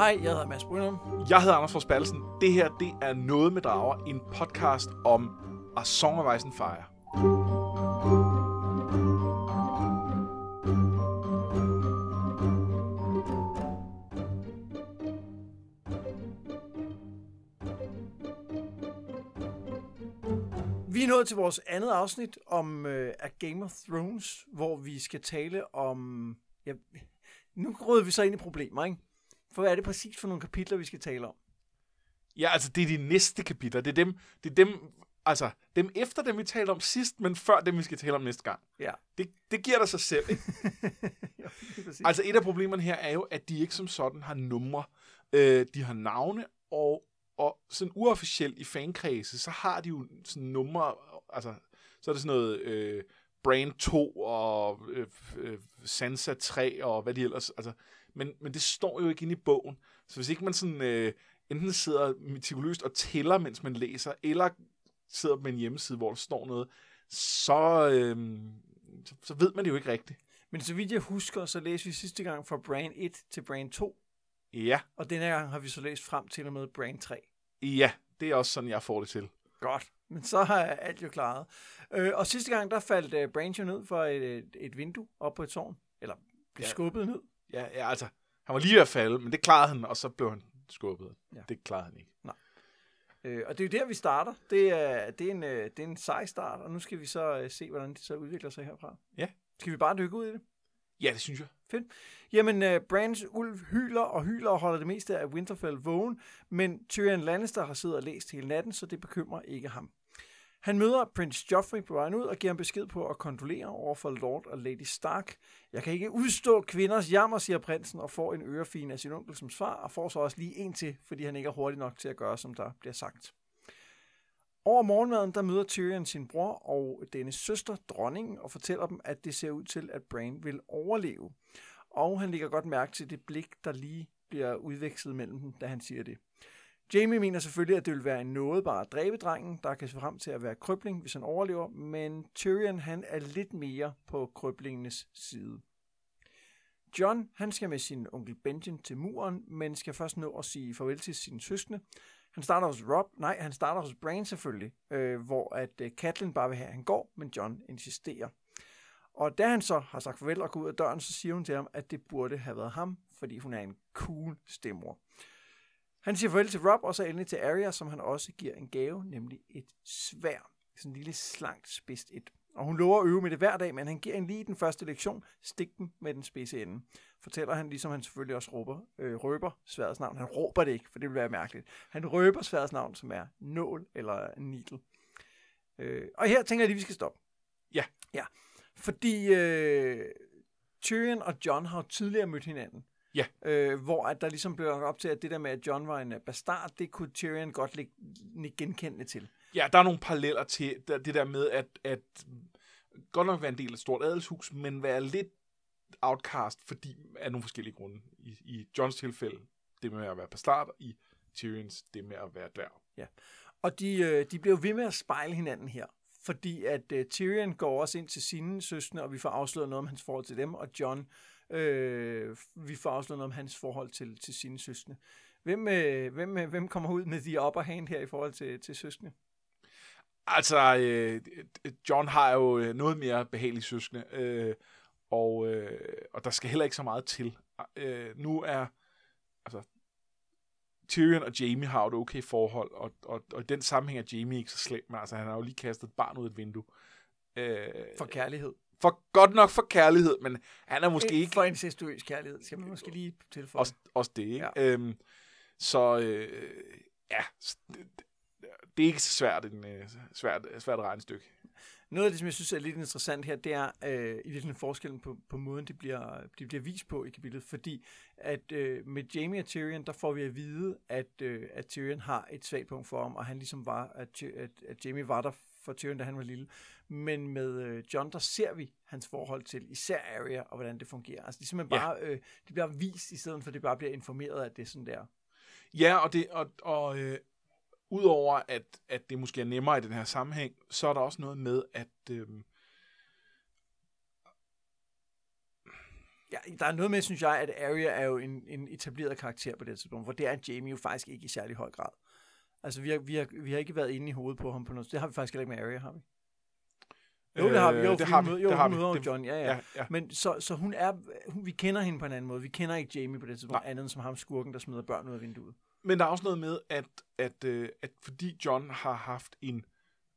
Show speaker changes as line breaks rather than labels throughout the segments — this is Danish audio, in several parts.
Hej, jeg hedder Mads Brynum.
Jeg hedder Anders Forsbalsen. Det her, det er Noget med Drager, en podcast om A Song of Ice and Fire.
Vi er nået til vores andet afsnit om uh, A Game of Thrones, hvor vi skal tale om... Ja, nu råder vi så ind i problemer, ikke? For hvad er det præcis for nogle kapitler, vi skal tale om?
Ja, altså det er de næste kapitler. Det er dem, det er dem, altså dem efter dem, vi talte om sidst, men før dem, vi skal tale om næste gang.
Ja.
Det, det giver dig sig selv, ikke?
præcis.
Altså et af problemerne her er jo, at de ikke som sådan har numre. Øh, de har navne, og, og sådan uofficielt i fankredse, så har de jo sådan numre, altså så er det sådan noget øh, Brain 2 og øh, øh, Sansa 3 og hvad de ellers, altså, men, men det står jo ikke inde i bogen. Så hvis ikke man sådan øh, enten sidder metikuløst og tæller, mens man læser, eller sidder på en hjemmeside, hvor der står noget, så, øh, så, så ved man det jo ikke rigtigt.
Men så vidt jeg husker, så læste vi sidste gang fra Brain 1 til Brain 2,
Ja,
og denne gang har vi så læst frem til og med Brain 3.
ja, det er også sådan, jeg får det til.
Godt. Men så har alt jo klaret. Øh, og sidste gang, der faldt uh, Brain jo ned fra et, et, et vindue op på et tårn. Eller blev
ja.
skubbet ned.
Ja, ja, altså, han var lige ved at falde, men det klarede han, og så blev han skubbet.
Ja.
Det klarede han ikke.
Øh, og det er jo der, vi starter. Det er, det er, en, øh, det er en sej start, og nu skal vi så øh, se, hvordan det så udvikler sig herfra.
Ja.
Skal vi bare dykke ud i det?
Ja, det synes jeg.
Jamen, uh, Brands ulv hyler og hyler og holder det meste af Winterfell vågen, men Tyrion Lannister har siddet og læst hele natten, så det bekymrer ikke ham. Han møder prins Joffrey på vejen ud og giver ham besked på at kondolere over for Lord og Lady Stark. Jeg kan ikke udstå kvinders jammer, siger prinsen, og får en ørefin af sin onkel som svar, og får så også lige en til, fordi han ikke er hurtig nok til at gøre, som der bliver sagt. Over morgenmaden, der møder Tyrion sin bror og dennes søster, dronningen, og fortæller dem, at det ser ud til, at Bran vil overleve. Og han lægger godt mærke til det blik, der lige bliver udvekslet mellem dem, da han siger det. Jamie mener selvfølgelig, at det vil være en noget bare at dræbe drengen, der kan se frem til at være krybling, hvis han overlever, men Tyrion han er lidt mere på krøblingenes side. John han skal med sin onkel Benjen til muren, men skal først nå at sige farvel til sine søskende. Han starter hos Rob, nej, han starter hos Bran selvfølgelig, øh, hvor at øh, Catelyn bare vil have, at han går, men John insisterer. Og da han så har sagt farvel og går ud af døren, så siger hun til ham, at det burde have været ham, fordi hun er en cool stemmor. Han siger farvel til Rob, og så endelig til Arya, som han også giver en gave, nemlig et svær. Sådan en lille slankt spidst et. Og hun lover at øve med det hver dag, men han giver en lige den første lektion, stik den med den spidse ende. Fortæller han, ligesom han selvfølgelig også råber, øh, røber sværets navn. Han råber det ikke, for det vil være mærkeligt. Han røber sværets navn, som er nål eller needle. Øh, og her tænker jeg lige, vi skal stoppe.
Ja.
Ja, fordi øh, Tyrion og John har jo tidligere mødt hinanden.
Ja.
Øh, hvor at der ligesom blev op til, at det der med, at John var en øh, bastard, det kunne Tyrion godt lægge lægge genkendende til.
Ja, der er nogle paralleller til det der med, at, at godt nok være en del af et stort adelshus, men være lidt outcast, fordi af nogle forskellige grunde. I, i Johns tilfælde, det med at være bastard, i Tyrions, det med at være dværg.
Og de, øh, de blev ved med at spejle hinanden her. Fordi at øh, Tyrion går også ind til sine søstre, og vi får afsløret noget om hans forhold til dem, og John, øh, vi får afsløret noget om hans forhold til, til sine søstre. Hvem, øh, hvem, øh, hvem kommer ud med de upper hand her i forhold til, til søskende?
Altså, øh, John har jo øh, noget mere behagelige søskende, øh, og, øh, og der skal heller ikke så meget til. Øh, nu er, altså, Tyrion og Jamie har jo et okay forhold, og, og, og i den sammenhæng er Jamie ikke så slem, men altså, han har jo lige kastet et barn ud af et vindue. Øh,
For kærlighed.
For godt nok for kærlighed, men han er måske ikke
For incestuøs kærlighed, skal man måske lige tilføje.
også, også det, ikke?
Ja.
Øhm, så øh, ja, det, det er ikke så svært, en, øh, svært, svært regnestykke.
Noget af det, som jeg synes er lidt interessant her, det er øh, i virkeligheden forskellen på, på måden, det bliver, det bliver vist på i kapitlet, fordi at øh, med Jamie og Tyrion, der får vi at vide, at, øh, at Tyrion har et svagt punkt for ham, og han ligesom var, at, at, at Jamie var der for Tyrion, da han var lille. Men med øh, John, der ser vi hans forhold til især Arya, og hvordan det fungerer. Altså det er simpelthen
Ja.
bare, øh, det bliver vist, i stedet for at det bare bliver informeret, at det er sådan der.
Ja, og, det, og, og øh, udover at, at det måske er nemmere i den her sammenhæng, så er der også noget med, at øh,
Ja, der er noget med, synes jeg, at Arya er jo en, en etableret karakter på det tidspunkt, for det er Jamie jo faktisk ikke i særlig høj grad. Altså, vi har, vi har, vi har ikke været inde i hovedet på ham på noget. Det har vi faktisk heller ikke med Arya, har vi? Jo, det har vi. Jo,
Øh, det har vi.
møder- Jo,
det har vi.
møder
Det-
John, ja, ja.
ja, ja.
Men så, så hun er, hun, vi kender hende på en anden måde. Vi kender ikke Jamie på det tidspunkt,
Nej.
andet end som ham skurken, der smider børn ud af vinduet.
Men der er også noget med, at, at, øh, at fordi John har haft en,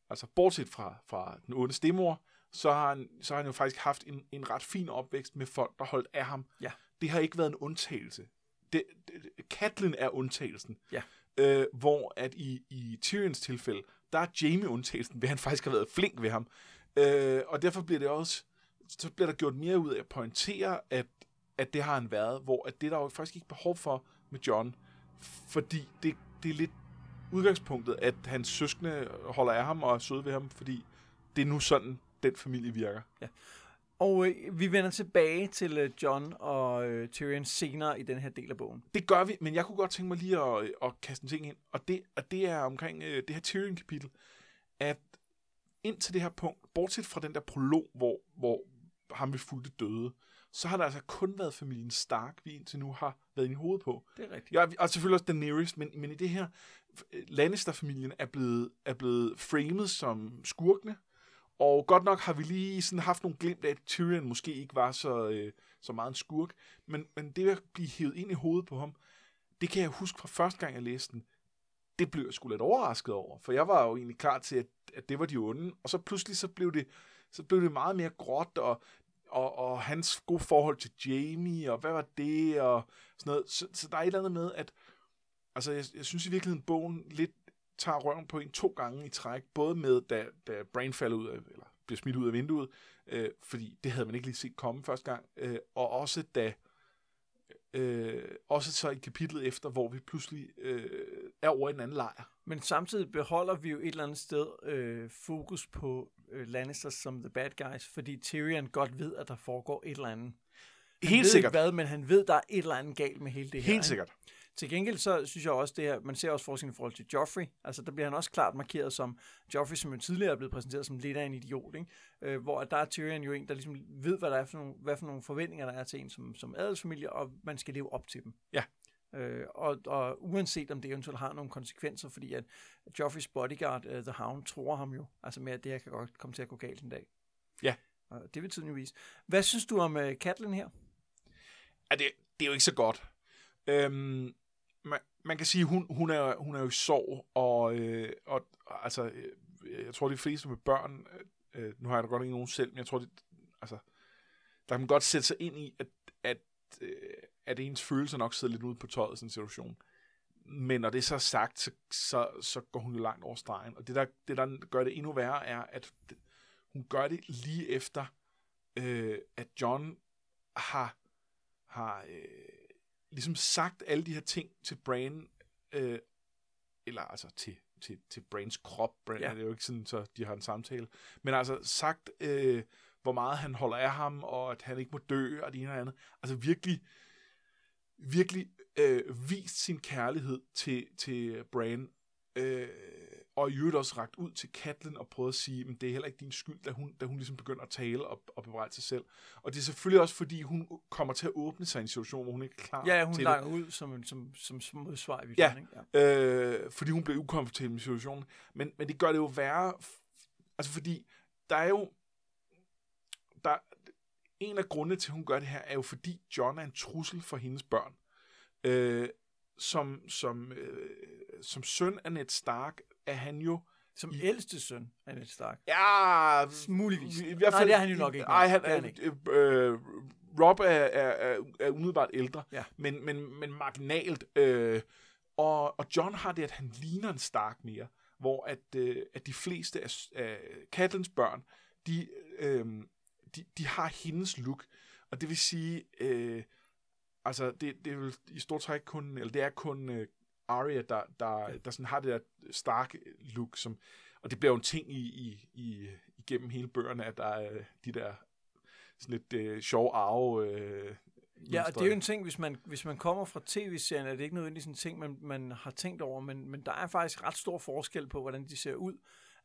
altså bortset fra, fra den onde stemor, så har, han, så har han jo faktisk haft en, en ret fin opvækst med folk, der holdt af ham.
Ja.
Det har ikke været en undtagelse. Det, det, Catelyn er undtagelsen.
Ja.
Øh, hvor at i, i Tyrions tilfælde, der er Jamie undtagelsen, ved han faktisk har været flink ved ham. Øh, og derfor bliver det også, så bliver der gjort mere ud af at pointere, at, at det har han været, hvor at det er der jo faktisk ikke behov for med John, fordi det, det er lidt udgangspunktet, at hans søskende holder af ham og er søde ved ham, fordi det er nu sådan, den familie virker.
Og øh, vi vender tilbage til øh, John og øh, Tyrion senere i den her del af bogen.
Det gør vi, men jeg kunne godt tænke mig lige at, at kaste en ting ind, og det, og det er omkring øh, det her Tyrion-kapitel, at indtil det her punkt, bortset fra den der prolog, hvor, hvor ham vi fulgte døde, så har der altså kun været familien Stark, vi indtil nu har været i hovedet på.
Det er rigtigt.
Ja, og selvfølgelig også Daenerys, men, men i det her, Lannister-familien er blevet, er blevet framet som skurkene, og godt nok har vi lige sådan haft nogle glimt af, at Tyrion måske ikke var så, øh, så meget en skurk, men, men det at blive hævet ind i hovedet på ham, det kan jeg huske fra første gang, jeg læste den, det blev jeg sgu lidt overrasket over, for jeg var jo egentlig klar til, at, at det var de onde, og så pludselig så blev det, så blev det meget mere gråt, og, og, og hans gode forhold til Jamie, og hvad var det, og sådan noget. Så, så der er et eller andet med, at altså, jeg, jeg synes i virkeligheden, bogen lidt tager røven på en to gange i træk, både med, da, da Brain falder ud af, eller bliver smidt ud af vinduet, øh, fordi det havde man ikke lige set komme første gang, øh, og også da, øh, også så i kapitlet efter, hvor vi pludselig øh, er over i en anden lejr.
Men samtidig beholder vi jo et eller andet sted øh, fokus på øh, Lannisters som the bad guys, fordi Tyrion godt ved, at der foregår et eller andet. Han
Helt
ved
sikkert.
Ikke hvad, men han ved, der er et eller andet galt med hele det her.
Helt
ikke?
sikkert.
Til gengæld så synes jeg også det her, man ser også forskellen i forhold til Joffrey. Altså der bliver han også klart markeret som Joffrey, som jo tidligere er blevet præsenteret som lidt af en idiot. Ikke? Øh, hvor der er Tyrion jo en, der ligesom ved, hvad der er for nogle, hvad for nogle forventninger, der er til en som, som adelsfamilie, og man skal leve op til dem.
Ja.
Øh, og, og uanset om det eventuelt har nogle konsekvenser, fordi at Joffreys bodyguard, uh, The Hound, tror ham jo, altså med, at det her kan godt komme til at gå galt en dag.
Ja.
Og det vil vise. Hvad synes du om uh, Catelyn her?
Ja, det, det er jo ikke så godt. Øhm, man, man kan sige, hun, hun, er, hun er jo i sorg, og, øh, og altså, øh, jeg tror, de fleste med børn, øh, nu har jeg da godt ikke nogen selv, men jeg tror, det, altså, der kan man godt sætte sig ind i, at, at, øh, at ens følelser nok sidder lidt ude på tøjet i sådan en situation. Men når det er så sagt, så, så, så går hun jo langt over stregen. Og det der, det, der gør det endnu værre, er, at hun gør det lige efter, øh, at John har, har øh, ligesom sagt alle de her ting til Brain, øh, eller altså til, til, til Brains krop. Brain,
Ja.
ja. Det er jo ikke sådan, så de har en samtale. Men altså sagt, øh, hvor meget han holder af ham, og at han ikke må dø, og det ene og det andet. Altså virkelig, virkelig øh, vist sin kærlighed til, til Bran, øh, og i øvrigt også ragt ud til Catelyn og prøvet at sige, at det er heller ikke din skyld, da hun, da hun ligesom begynder at tale og, og bebrejde sig selv. Og det er selvfølgelig også, fordi hun kommer til at åbne sig i en situation, hvor hun ikke er klar
Ja, hun
til
ud som, som, som, som modsvar i
Ja.
virkeligheden, ikke? ja.
øh, fordi hun bliver ukomfortabel i situationen. Men, men det gør det jo værre, altså fordi der er jo, der, en af grundene til, at hun gør det her, er jo fordi John er en trussel for hendes børn. Øh, som, som, øh, som søn af Ned Stark er han jo
Som
I-
ældste søn af Ned Stark.
Ja,
Muligvis.
I, i
Nej, det er han jo nok ikke.
Nej, han,
han
ikke. Øh, Rob er, er, er, er umiddelbart ældre,
Ja.
men, men, men marginalt. Øh, og, og John har det, at han ligner en Stark mere, hvor at, øh, at de fleste af, af børn, de, øh, de, de har hendes look. Og det vil sige, øh, altså det, det er vel i stort træk kun, eller det er kun øh, Arya, der, der, der sådan har det der Stark look, som, og det bliver jo en ting i, i, i, igennem hele bøgerne, at der er de der sådan lidt øh, sjove arve øh,
Ja, og det er jo en ting, hvis man, hvis man kommer fra tv-serien, er det ikke nødvendigvis en ting, man, man har tænkt over, men, men der er faktisk ret stor forskel på, hvordan de ser ud.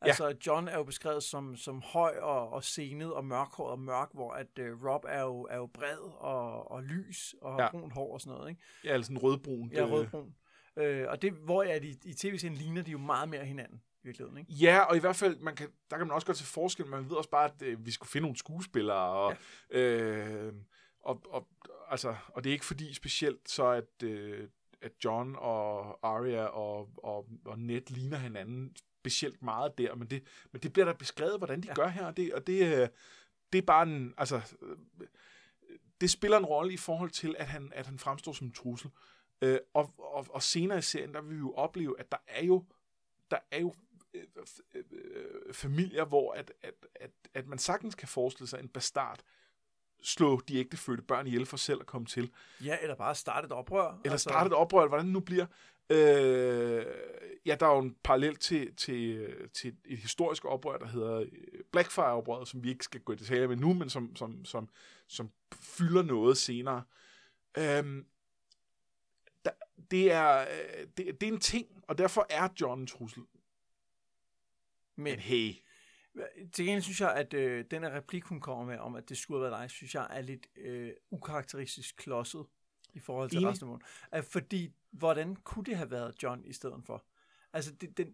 Altså, John er jo beskrevet som, som høj og, og senet og mørkhåret og mørk, hvor at uh, Rob er jo, er jo bred og, og lys og har
Ja.
brunt hår og sådan noget, ikke?
Ja, eller sådan rødbrun.
Ja, rødbrun. Øh, og det, hvor at i, i tv-serien ligner de jo meget mere hinanden, i virkeligheden, ikke?
Ja, og i hvert fald, man kan, der kan man også godt se forskel. Man ved også bare, at øh, vi skulle finde nogle skuespillere. Og, ja. øh, og, og, altså, og det er ikke fordi specielt så, at, øh, at John og Arya og, og, og Ned ligner hinanden specielt meget der, men det, men det bliver der beskrevet, hvordan de ja. Gør her, og det, og det, øh, det er bare en, altså, øh, det spiller en rolle i forhold til, at han, at han fremstår som en trussel. Øh, og, og, og senere i serien, der vil vi jo opleve, at der er jo, der er jo øh, familier, hvor at, at, at, at man sagtens kan forestille sig en bastard slå de ægtefødte børn ihjel for selv at komme til.
Ja, eller bare starte et oprør.
Eller altså, starte et oprør, hvordan det nu bliver. Øh, ja, der er jo en parallel til, til, til et historisk oprør, der hedder øh, Blackfire-oprøret, som vi ikke skal gå i detaljer med nu, men som, som, som, som fylder noget senere. Øh, der, det, er, øh, det, det er en ting, og derfor er John en trussel. Men hey,
til gengæld synes jeg, at øh, den her replik, hun kommer med, om at det skulle have været dig, synes jeg er lidt øh, ukarakteristisk klodset i forhold til
Enig.
resten af måneden. Fordi, hvordan kunne det have været John i stedet for? Altså, det, det,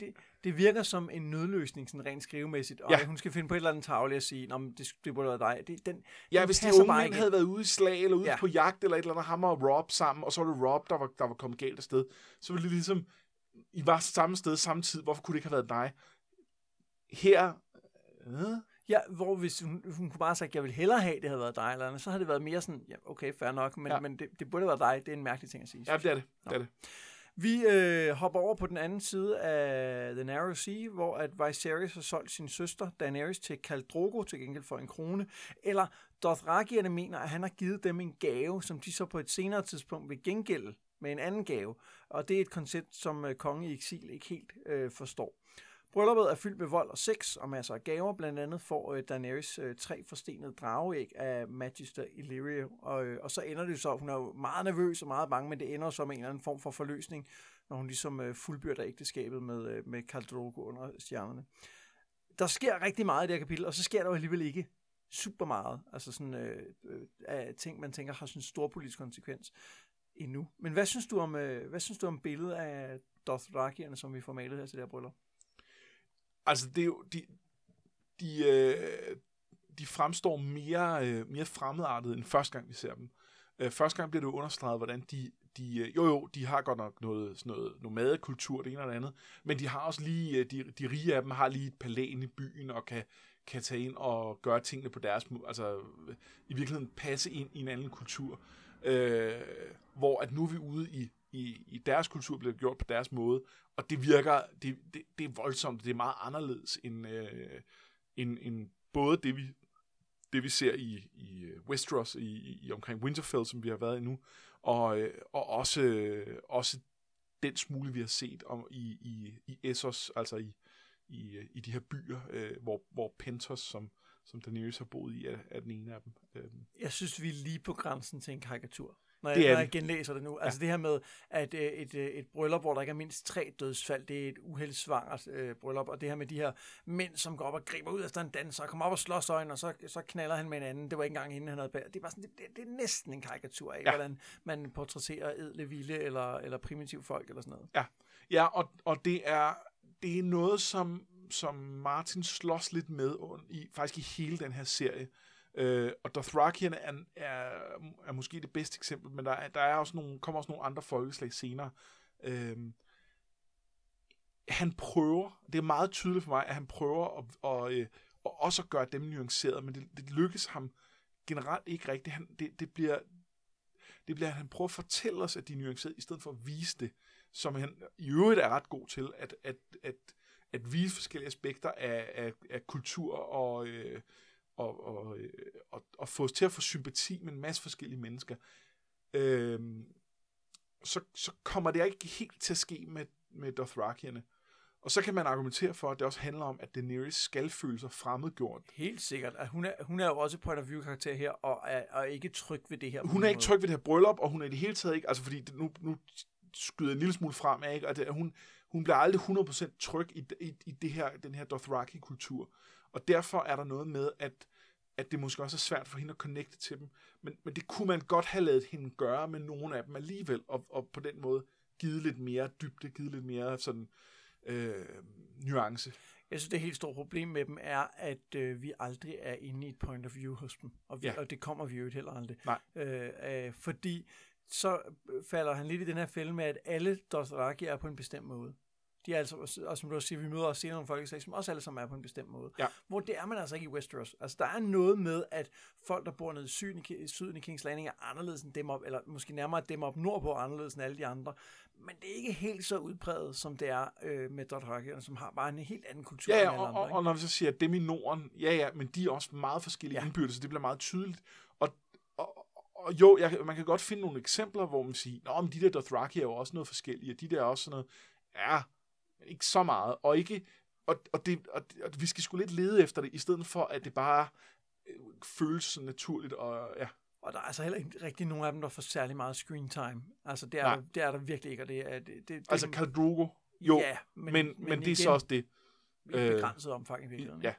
det, det, virker som en nødløsning, sådan rent skrivemæssigt. Og
Ja.
hun skal finde på et eller andet tavle og sige, "Nå, det, det burde været dig. Det, den,
Ja,
den
hvis de unge
bare
mænd havde været ude i slag, eller ude ja.
Ja.
på jagt, eller et eller andet, ham og Rob sammen, og så var det Rob, der var, der var kommet galt afsted, så ville det ligesom, I var samme sted samtidig, hvorfor kunne det ikke have været dig? Her, øh,
Ja, hvor hvis hun, hun kunne bare have sagt, jeg vil hellere have, det havde været dig, eller andet, så havde det været mere sådan, ja, okay, fair nok, men,
Ja.
men det, det burde have været dig. Det er en mærkelig ting at sige.
ja, det er det, det er det.
Vi øh, hopper over på den anden side af The Narrow Sea, hvor at Viserys har solgt sin søster Daenerys til Khal Drogo til gengæld for en krone, eller Dothrakierne mener, at han har givet dem en gave, som de så på et senere tidspunkt vil gengælde med en anden gave. Og det er et koncept, som øh, kongen i eksil ikke helt øh, forstår. Brylluppet er fyldt med vold og sex og masser af gaver. Blandt andet får øh, Daenerys øh, tre forstenede drageæg af Magister Illyrio. Og, øh, og så ender det så, hun er jo meget nervøs og meget bange, men det ender så med en eller anden form for forløsning, når hun ligesom øh, fuldbyrder ægteskabet med, øh, med Khal Drogo under stjernerne. Der sker rigtig meget i det her kapitel, og så sker der jo alligevel ikke super meget. Altså sådan øh, øh, af ting, man tænker har sådan en stor politisk konsekvens endnu. Men hvad synes du om, øh, hvad synes du om billedet af Dothrakierne, som vi får malet her til det her bryllup?
Altså, det er jo, de, de, øh, de fremstår mere, øh, mere fremmedartet, end første gang, vi ser dem. Øh, første gang bliver det jo understreget, hvordan de, de, øh, jo jo, de har godt nok noget, sådan noget nomadekultur, det ene og det andet, men de har også lige, øh, de, de rige af dem har lige et palæ i byen, og kan, kan tage ind og gøre tingene på deres måde, altså øh, i virkeligheden passe ind i en anden kultur. Øh, hvor at nu er vi ude i, i, i deres kultur, bliver gjort på deres måde, og det virker, det, det, det er voldsomt, det er meget anderledes end, øh, end, end både det, vi det vi ser i, i øh, Westeros, i, i omkring Winterfell, som vi har været i nu, og, øh, og også, øh, også den smule, vi har set om i, i, i Essos, altså i, i, i de her byer, øh, hvor, hvor Pentos, som, som Daenerys har boet i, er, er den ene af dem. Øh,
Jeg synes, vi er lige på grænsen til en karikatur. Når,
Det
jeg, når jeg genlæser det nu. Altså det her med, at øh, et, øh, et bryllup, hvor der ikke er mindst tre dødsfald, det er et uheldsvangert øh, bryllup. Og det her med de her mænd, som går op og griber ud efter en danser, og kommer op og slås øjne, og så, så knaller han med en anden. Det var ikke engang inden han havde bag. Det er, bare sådan, det, det, det er næsten en karikatur af,
Ja.
ja. hvordan man portrætterer edle, vilde eller, eller primitive folk eller sådan noget.
Ja, og, og det er det er noget, som, som Martin slås lidt med i, faktisk i hele den her serie. Øh, og Dothrakierne er, er, er måske det bedste eksempel, men der, der er også nogle, kommer også nogle andre folkeslag senere. Øh, han prøver, det er meget tydeligt for mig, at han prøver at, og, øh, og også at gøre dem nuanceret, men det, det lykkes ham generelt ikke rigtigt. Han, det, det bliver det bliver, at han prøver at fortælle os, at de er nuanceret, i stedet for at vise det, som han i øvrigt er ret god til, at, at, at, at vise forskellige aspekter af, af, af kultur og, øh, og, og, øh, og, og få os til at få sympati med en masse forskellige mennesker. Øhm, så, så kommer det ikke helt til at ske med, med Dothrakierne. Og så kan man argumentere for, at det også handler om, at Daenerys skal føle sig fremmedgjort.
Helt sikkert. At hun, er, hun er jo også point of view karakter her, og er, er ikke tryg ved det her. på
Hun er ikke tryg ved det her bryllup, og hun er i det hele taget ikke, altså fordi det, nu, nu skyder en lille smule frem, ikke? og det, hun, hun bliver aldrig 100% tryg i, i, i det her, den her Dothraki-kultur. Og derfor er der noget med, at, at det måske også er svært for hende at connecte til dem. Men, men det kunne man godt have lavet hende gøre med nogle af dem alligevel, og, og på den måde givet lidt mere dybde, givet lidt mere sådan øh, nuance.
Jeg synes, det helt store problem med dem er, at øh, vi aldrig er inde i et point of view hos dem. Og, vi,
Ja.
og det kommer vi jo ikke heller aldrig.
Nej.
Øh, øh, fordi så falder han lidt i den her fælde med, at alle Dothraki er på en bestemt måde. De er altså, og som du også siger, vi møder også senere nogle folkeslag, som også alle sammen er på en bestemt måde.
Ja.
Hvor det er man altså ikke i Westeros. Altså, der er noget med, at folk, der bor nede i syden i, syden i Kings Landing, er anderledes end dem op, eller måske nærmere dem op nordpå er anderledes end alle de andre. Men det er ikke helt så udpræget, som det er øh, med Dothrakierne, som har bare en helt anden kultur
Ja,
end
ja
alle
og,
andre.
og, og når vi så siger, at dem i Norden, ja, ja, men de er også meget forskellige
ja.
indbyrdes, så det bliver meget tydeligt. Og, og, og jo, jeg, man kan godt finde nogle eksempler, hvor man siger, Nå, men de der Dothraki er jo også noget forskellige, og de der er også sådan noget, ja, ikke så meget, og ikke, og, og, det, og, og vi skal sgu lidt lede efter det, i stedet for, at det bare øh, føles så naturligt, og ja,
Og der er altså heller ikke rigtig nogen af dem, der får særlig meget screen time. Altså, det er,
Nej.
der, det er der virkelig ikke, og det er... Det, det, det,
altså Khal Drogo, jo,
ja,
men, men, men, det er
igen,
så også det.
i
øh,
begrænset omfang i virkeligheden.
Ja,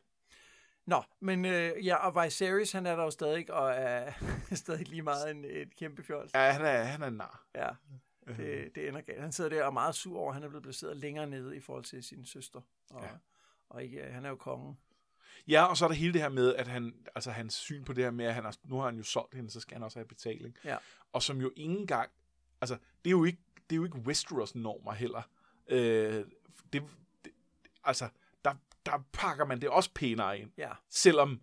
Nå, men øh, ja, og Viserys, han er der jo stadig, og er stadig lige meget en, et kæmpe fjols.
ja han, er, han er nar.
Ja, det, det ender galt. Han sidder der og er meget sur over, at han er blevet placeret længere nede i forhold til sin søster. Og,
Ja.
og ikke, han er jo kongen.
Ja, og så er der hele det her med, at han, altså hans syn på det her med, at han har, nu har han jo solgt hende, så skal han også have betaling.
Ja.
Og som jo ingen gang, altså det er jo ikke, det er jo ikke Westeros normer heller. Øh, det, det, altså, der, der pakker man det også pænere ind.
Ja,
Selvom,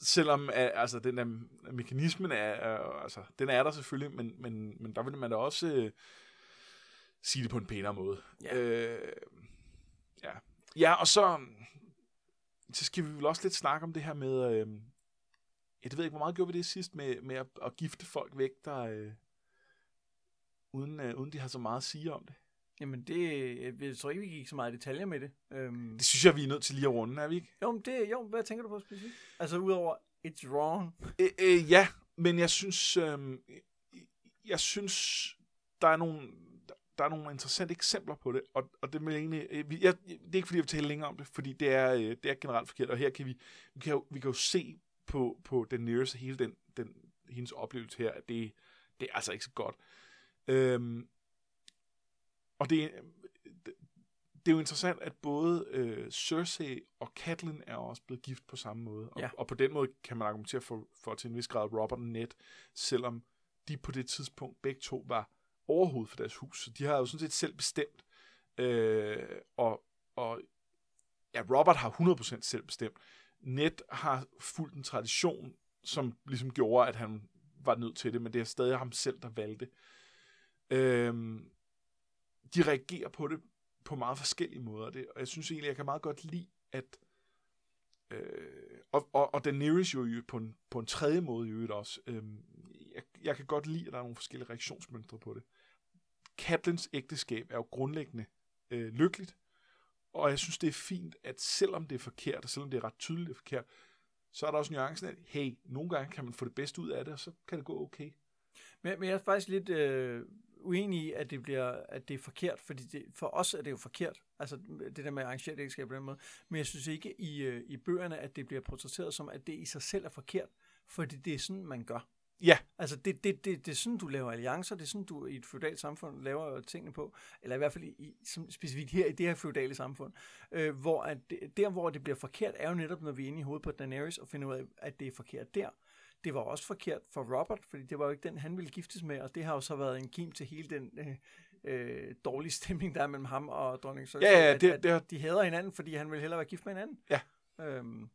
selvom øh, altså, den der mekanismen er, altså, den er der selvfølgelig, men, men, men der vil man da også øh, sige det på en pænere måde.
Ja.
Øh, ja. ja, og så, så skal vi vel også lidt snakke om det her med, øh, jeg ved ikke, hvor meget gjorde vi det sidst med, med at, at gifte folk væk, der, øh, uden, øh, uden de har så meget at sige om det.
Jamen det, jeg tror ikke, vi gik så meget i detaljer med det. Øhm,
Det synes jeg, vi er nødt til lige at runde, er vi ikke?
jo, men det, jo, hvad tænker du på specifikt? Altså udover, it's wrong.
Øh, øh, ja, men jeg synes, øh, jeg synes, der er nogle, der er nogle interessante eksempler på det, og, og det, vil egentlig, øh, vi- jeg, det er ikke fordi, jeg vil tale længere om det, fordi det er, øh, det er generelt forkert, og her kan vi, vi kan jo, vi kan jo se på, på Daenerys og hele den, den, hendes oplevelse her, at det, det er altså ikke så godt. Øhm, og det, det, det er jo interessant, at både øh, Cersei og Catelyn er også blevet gift på samme måde. Og,
Ja.
og på den måde kan man argumentere for, for til en vis grad Robert og Ned, selvom de på det tidspunkt begge to var overhovedet for deres hus. Så de har jo sådan set selv bestemt. Øh, og, og ja, Robert har 100% selv bestemt. Ned har fulgt en tradition, som ligesom gjorde, at han var nødt til det, men det er stadig ham selv, der valgte. Øhm, de reagerer på det på meget forskellige måder, det, og jeg synes egentlig, jeg kan meget godt lide, at øh, og, og, og Daenerys jo på en, på en tredje måde i øvrigt også. Øhm, jeg, jeg kan godt lide, at der er nogle forskellige reaktionsmønstre på det. Catelyn's ægteskab er jo grundlæggende øh, lykkeligt, og jeg synes, det er fint, at selvom det er forkert, og selvom det er ret tydeligt, det er forkert, så er der også nuancen af, hey, nogle gange kan man få det bedste ud af det, og så kan det gå okay.
Men, men jeg er faktisk lidt øh, uenig i, at det, bliver, at det er forkert, fordi det, for os er det jo forkert, altså det der med at arrangere et ægteskab på den måde. Men jeg synes ikke i, øh, i bøgerne, at det bliver portrætteret som, at det i sig selv er forkert, fordi det er sådan, man gør.
Ja,
Altså, det, det, det, det er sådan, du laver alliancer, det er sådan, du i et feudalt samfund laver tingene på, eller i hvert fald i, som specifikt her i det her feudale samfund, øh, hvor at der, hvor det bliver forkert, er jo netop, når vi er inde i hovedet på Daenerys og finder ud af, at det er forkert der. Det var også forkert for Robert, fordi det var jo ikke den, han ville giftes med, og det har jo så været en kim til hele den øh, øh, dårlige stemning, der er mellem ham og dronning Cersei,
Ja, ja,
at,
det-
at
det har-
de hader hinanden, fordi han vil hellere være gift med hinanden.
Ja.
Øhm,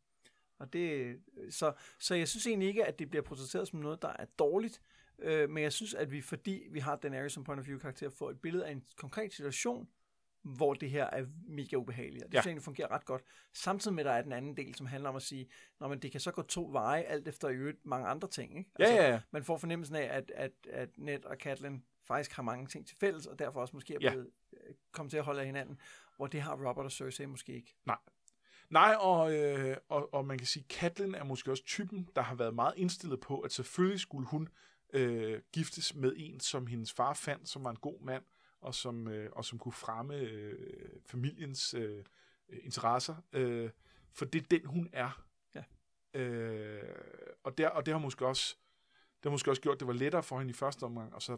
og det, så, så jeg synes egentlig ikke, at det bliver portrætteret som noget, der er dårligt, øh, men jeg synes, at vi, fordi vi har Daenerys som point of view karakter, får et billede af en konkret situation, hvor det her er mega ubehageligt. Og det
Ja.
synes jeg fungerer ret godt. Samtidig med, at der er den anden del, som handler om at sige, Nå, men det kan så gå to veje, alt efter i øvrigt mange andre ting. Ikke?
ja, ja, ja.
Man får fornemmelsen af, at, at, at Ned og Catelyn faktisk har mange ting til fælles, og derfor også måske er blevet ja. kommet til at holde af hinanden, hvor det har Robert og Cersei måske ikke.
Nej, og, øh, og, og man kan sige, at Catelyn er måske også typen, der har været meget indstillet på, at selvfølgelig skulle hun øh, giftes med en, som hendes far fandt, som var en god mand, og som, øh, og som kunne fremme øh, familiens øh, interesser. Øh, for det er den, hun er.
Ja.
Øh, og, der, og det har måske også det har måske også gjort, at det var lettere for hende i første omgang, og så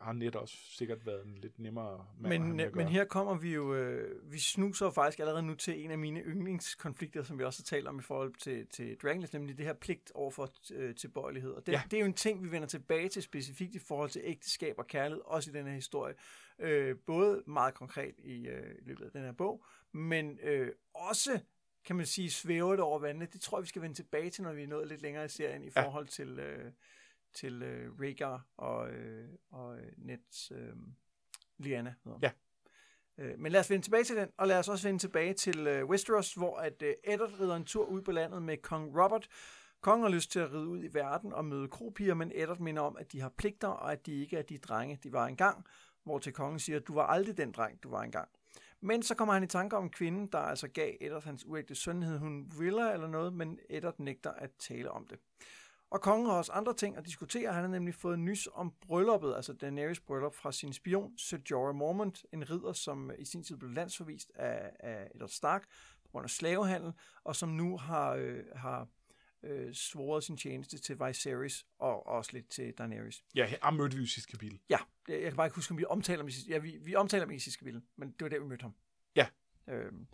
har net også sikkert været en lidt nemmere mand
men,
at
men her kommer vi jo, øh, vi snuser faktisk allerede nu til en af mine yndlingskonflikter, som vi også har talt om i forhold til, til Dragonless, nemlig det her pligt over for øh, tilbøjelighed. Og det,
Ja.
det er jo en ting, vi vender tilbage til specifikt i forhold til ægteskab og kærlighed, også i den her historie. Øh, både meget konkret i, øh, i løbet af den her bog, men øh, også kan man sige, svæver det over vandene. Det tror jeg, vi skal vende tilbage til, når vi er nået lidt længere i serien i
Ja.
forhold til, øh, til øh, Rhaegar og, øh, og øh, Nets øh, Lyanna. hedder.
Ja.
Øh, men lad os vende tilbage til den, og lad os også vende tilbage til øh, Westeros, hvor at øh, Eddard rider en tur ud på landet med kong Robert. Kongen har lyst til at ride ud i verden og møde kropiger, men Eddard minder om, at de har pligter, og at de ikke er de drenge, de var engang, hvor til kongen siger, du var aldrig den dreng, du var engang. Men så kommer han i tanke om kvinden, der altså gav Eddard hans uægte søn, hed hun Willa eller noget, men Eddard nægter at tale om det. Og kongen har også andre ting at diskutere. Han har nemlig fået nys om brylluppet, altså Daenerys bryllup fra sin spion, Sir Jorah Mormont, en ridder, som i sin tid blev landsforvist af, af Eddard Stark på grund af slavehandel, og som nu har, øh, har øh, svoret sin tjeneste til Viserys og også lidt til Daenerys.
Ja, her mødte vi jo i sidste kapitel.
Ja, jeg jeg kan bare ikke huske, om vi omtaler ham i sidste, ja, vi, vi omtaler ham i sidste kapitel, men det var der, vi mødte ham.
Ja.
Øhm,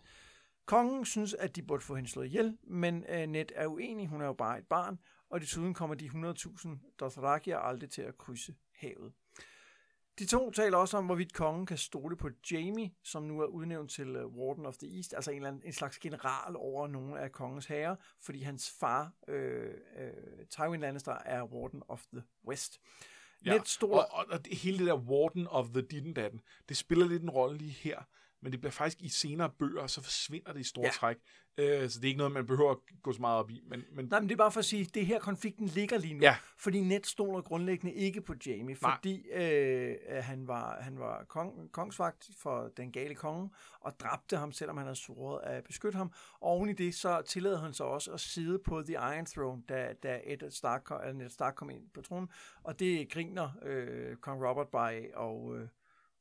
kongen synes, at de burde få hende slået ihjel, men øh, Ned er uenig, hun er jo bare et barn, og desuden kommer de 100.000 Dothrakier aldrig til at krydse havet. De to taler også om, hvorvidt kongen kan stole på Jamie, som nu er udnævnt til uh, Warden of the East, altså en, eller anden, en slags general over nogle af kongens herrer, fordi hans far, øh, øh, Tywin Lannister, er Warden of the West.
Ja,
Ned stoler...
Og, og, og hele det der Warden of the Didden Datten, det spiller lidt en rolle lige her, men det bliver faktisk i senere bøger, så forsvinder det i store
Ja.
træk. Øh, så det er ikke noget, man behøver at gå så meget op i. Men, men
Nej, men det er bare for at sige, at det er her konflikten ligger lige nu.
Ja.
Fordi Ned stoler grundlæggende ikke på Jamie, fordi øh, han var, han var kong, kongsvagt for den gale konge, og dræbte ham, selvom han havde svoret at beskytte ham. Og oven i det, så tillader han sig også at sidde på The Iron Throne, da, da Ed Stark, kom- eller Ned Stark kom ind på tronen. Og det griner øh, kong Robert bare af, og, øh,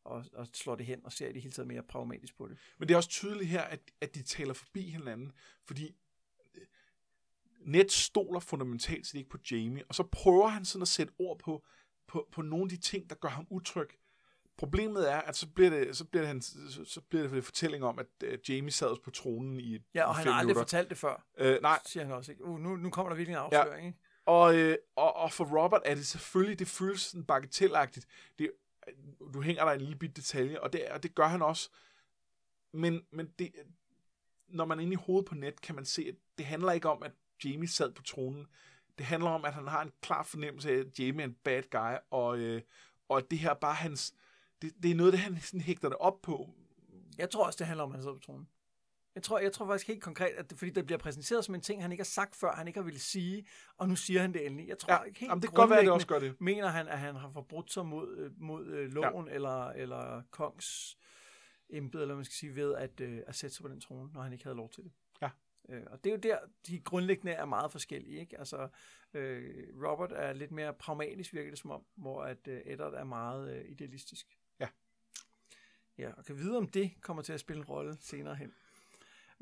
og, og slår det hen, og ser i det hele taget mere pragmatisk på det.
Men det er også tydeligt her, at, at de taler forbi hinanden, fordi øh, Ned stoler fundamentalt set ikke på Jamie, og så prøver han sådan at sætte ord på, på, på nogle af de ting, der gør ham utryg. Problemet er, at så bliver det, så bliver det, han, så, bliver det en fortælling om, at uh, Jamie sad på tronen i,
Ja, og han har aldrig
minutter.
fortalt det før,
Øh, nej,
siger han også. Ikke? Uh, nu, nu kommer der virkelig en afsløring, ikke?
Og, øh, og, og for Robert er det selvfølgelig, det føles sådan bagatelagtigt. Det, du hænger der en lille bit detalje, og det, og det gør han også. Men, men det, når man er inde i hovedet på net, kan man se, at det handler ikke om, at Jamie sad på tronen. Det handler om, at han har en klar fornemmelse af, at Jamie er en bad guy, og, øh, og det her bare hans... Det, det er noget, det han sådan hægter det op på.
Jeg tror også, det handler om, at han sidder på tronen. Jeg tror, jeg tror faktisk helt konkret, at det, fordi det bliver præsenteret som en ting, han ikke har sagt før, han ikke har ville sige, og nu siger han det endelig. Jeg tror
Ja,
ikke helt
jamen, det kan godt være, at det også gør det.
Mener han, at han har forbrudt sig mod, øh, mod øh, loven ja. eller, eller kongs embed, eller man skal sige, ved at, øh, at sætte sig på den trone, når han ikke havde lov til det.
Ja.
Øh, og det er jo der, de grundlæggende er meget forskellige. Ikke? Altså, øh, Robert er lidt mere pragmatisk, virker det som om, hvor at øh, Eddard er meget øh, idealistisk.
Ja.
Ja, og kan vide, om det kommer til at spille en rolle senere hen.